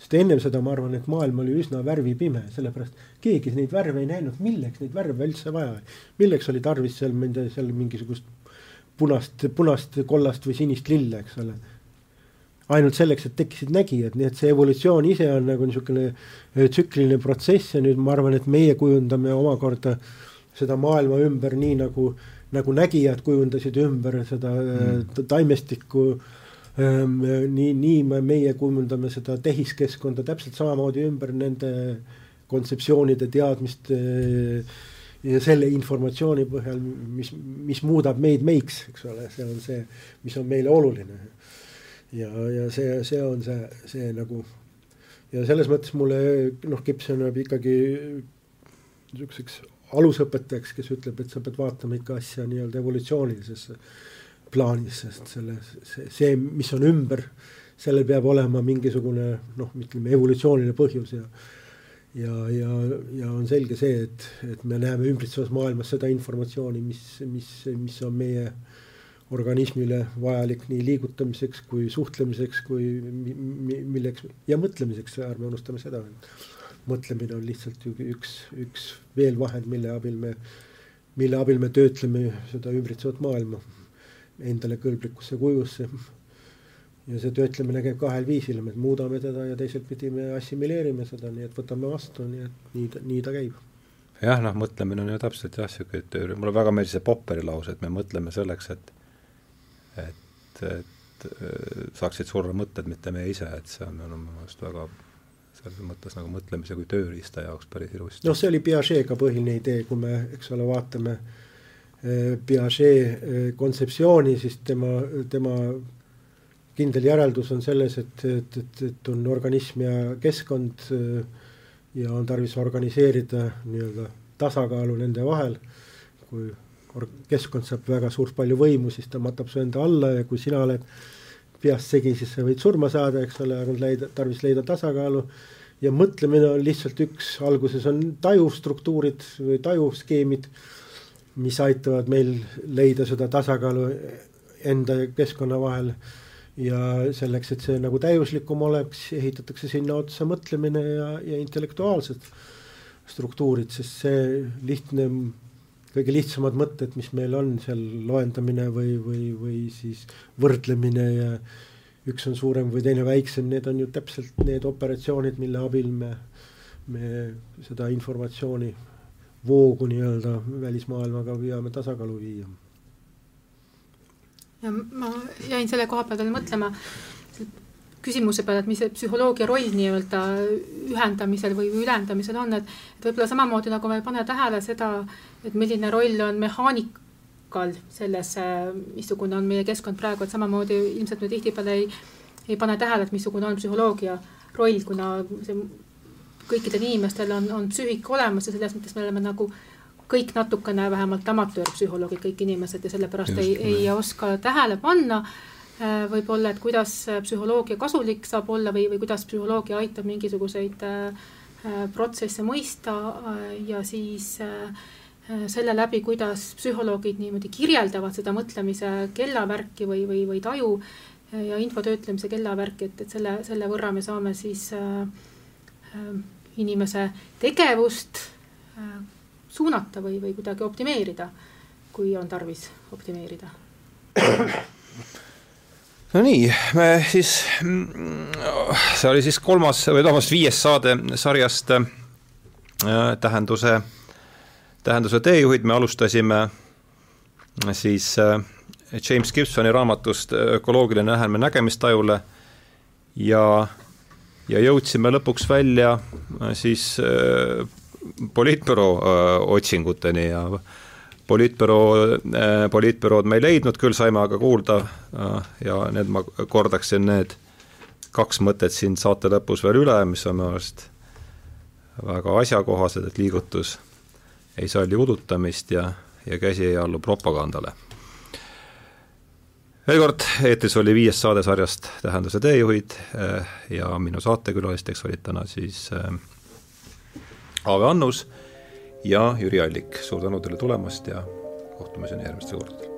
B: sest ennem seda ma arvan, et maailm oli üsna värvipime, sellepärast keegi neid värve ei näinud, milleks neid värve üldse vaja. milleks oli tarvis seal nende, seal mingisugust punast, punast, kollast või sinist lille, eks ole. ainult selleks, et tekkisid nägijad, nii et see evolutsioon ise on nagu niisugune äh, tsükliline protsess ja nüüd ma arvan, et meie kujundame omakorda seda maailma ümber nii nagu äh, nagu nägijad kujundasid ümber seda mm. taimestikku. Nii, nii me, meie kujundame seda tehiskeskkonda täpselt samamoodi ümber nende kontseptsioonide, teadmiste ja selle informatsiooni põhjal, mis, mis muudab meid meiks, eks ole, see on see, mis on meile oluline. ja, ja see, see on see, see nagu ja selles mõttes mulle noh, Gibson jääb ikkagi niisuguseks alusõpetajaks, kes ütleb, et sa pead vaatama ikka asja nii-öelda evolutsioonilises plaanis, sest selle, see, see, mis on ümber, sellel peab olema mingisugune noh, ütleme evolutsiooniline põhjus ja ja, ja, ja on selge see, et, et me näeme ümbritsevas maailmas seda informatsiooni, mis, mis, mis on meie organismile vajalik nii liigutamiseks kui suhtlemiseks kui milleks ja mõtlemiseks, ärme unustame seda mõtlemine on lihtsalt üks, üks veel vahend, mille abil me, mille abil me töötleme seda ümbritsevat maailma endale kõlblikusse kujusse. ja see töötlemine käib kahel viisil, me muudame teda ja teiselt pidi me assimileerime seda, nii et võtame vastu, nii et nii ta, nii ta käib.
A: jah, noh, mõtlemine on ju täpselt jah, niisugune töö, mulle väga meeldis see Popperi lause, et me mõtleme selleks, et et, et saaksid surra mõtted, mitte meie ise, et see on minu meelest väga selles mõttes nagu mõtlemise kui tööriista jaoks päris ilusti.
B: noh, see oli Piagetiga põhiline idee, kui me, eks ole, vaatame eh, Piaget eh, kontseptsiooni, siis tema, tema kindel järeldus on selles, et, et, et, et on organism ja keskkond eh, ja on tarvis organiseerida nii-öelda tasakaalu nende vahel. kui keskkond saab väga suurt palju võimu, siis ta matab su enda alla ja kui sina oled peast segi, siis sa võid surma saada, eks ole, on leida, tarvis leida tasakaalu ja mõtlemine on lihtsalt üks, alguses on tajustruktuurid või tajuskeemid, mis aitavad meil leida seda tasakaalu enda ja keskkonna vahel. ja selleks, et see nagu täiuslikum oleks, ehitatakse sinna otsa mõtlemine ja, ja intellektuaalsed struktuurid, sest see lihtne, kõige lihtsamad mõtted, mis meil on seal loendamine või, või, või siis võrdlemine ja üks on suurem või teine väiksem, need on ju täpselt need operatsioonid, mille abil me, me seda informatsiooni voogu nii-öelda välismaailmaga püüame tasakaalu viia.
C: ja ma jäin selle koha peal veel mõtlema küsimuse peale, et mis see psühholoogia roll nii-öelda ühendamisel või ülendamisel on, et, et võib-olla samamoodi nagu me ei pane tähele seda, et milline roll on mehaanik märkal selles, missugune on meie keskkond praegu, et samamoodi ilmselt me tihtipeale ei, ei pane tähele, et missugune on psühholoogia roll, kuna see kõikidel inimestel on, on psüühika olemas ja selles mõttes me oleme nagu kõik natukene vähemalt amatöörpsühholoogid, kõik inimesed ja sellepärast Just, ei, ei oska tähele panna äh, võib-olla, et kuidas psühholoogia kasulik saab olla või, või kuidas psühholoogia aitab mingisuguseid äh, protsesse mõista äh, ja siis selle läbi, kuidas psühholoogid niimoodi kirjeldavad seda mõtlemise kellavärki või, või, või taju ja info töötlemise kellavärki, et, et selle, selle võrra me saame siis äh, äh, inimese tegevust äh, suunata või, või kuidagi optimeerida, kui on tarvis optimeerida.
A: no nii, me siis, see oli siis kolmas või vabandust, viies saade sarjast äh, tähenduse, tähenduse teejuhid, me alustasime siis äh, James Gibsoni raamatust Ökoloogiline lähenemine nägemistajule ja ja jõudsime lõpuks välja äh, siis äh, poliitbüroo äh, otsinguteni ja poliitbüroo, poliitbürood me ei leidnud, küll saime aga kuulda ja need ma kordaksin, need kaks mõtet siin saate lõpus veel üle, mis on minu arust väga asjakohased, et liigutus ei salli udutamist ja, ja käsi ei allu propagandale veel kord, eetris oli viies saade sarjast Tähenduse teejuhid eh, ja minu saatekülalisteks olid täna siis eh, Aave Annus ja Jüri Allik, suur tänu teile tulemast ja kohtumiseni järgmistel kordadel!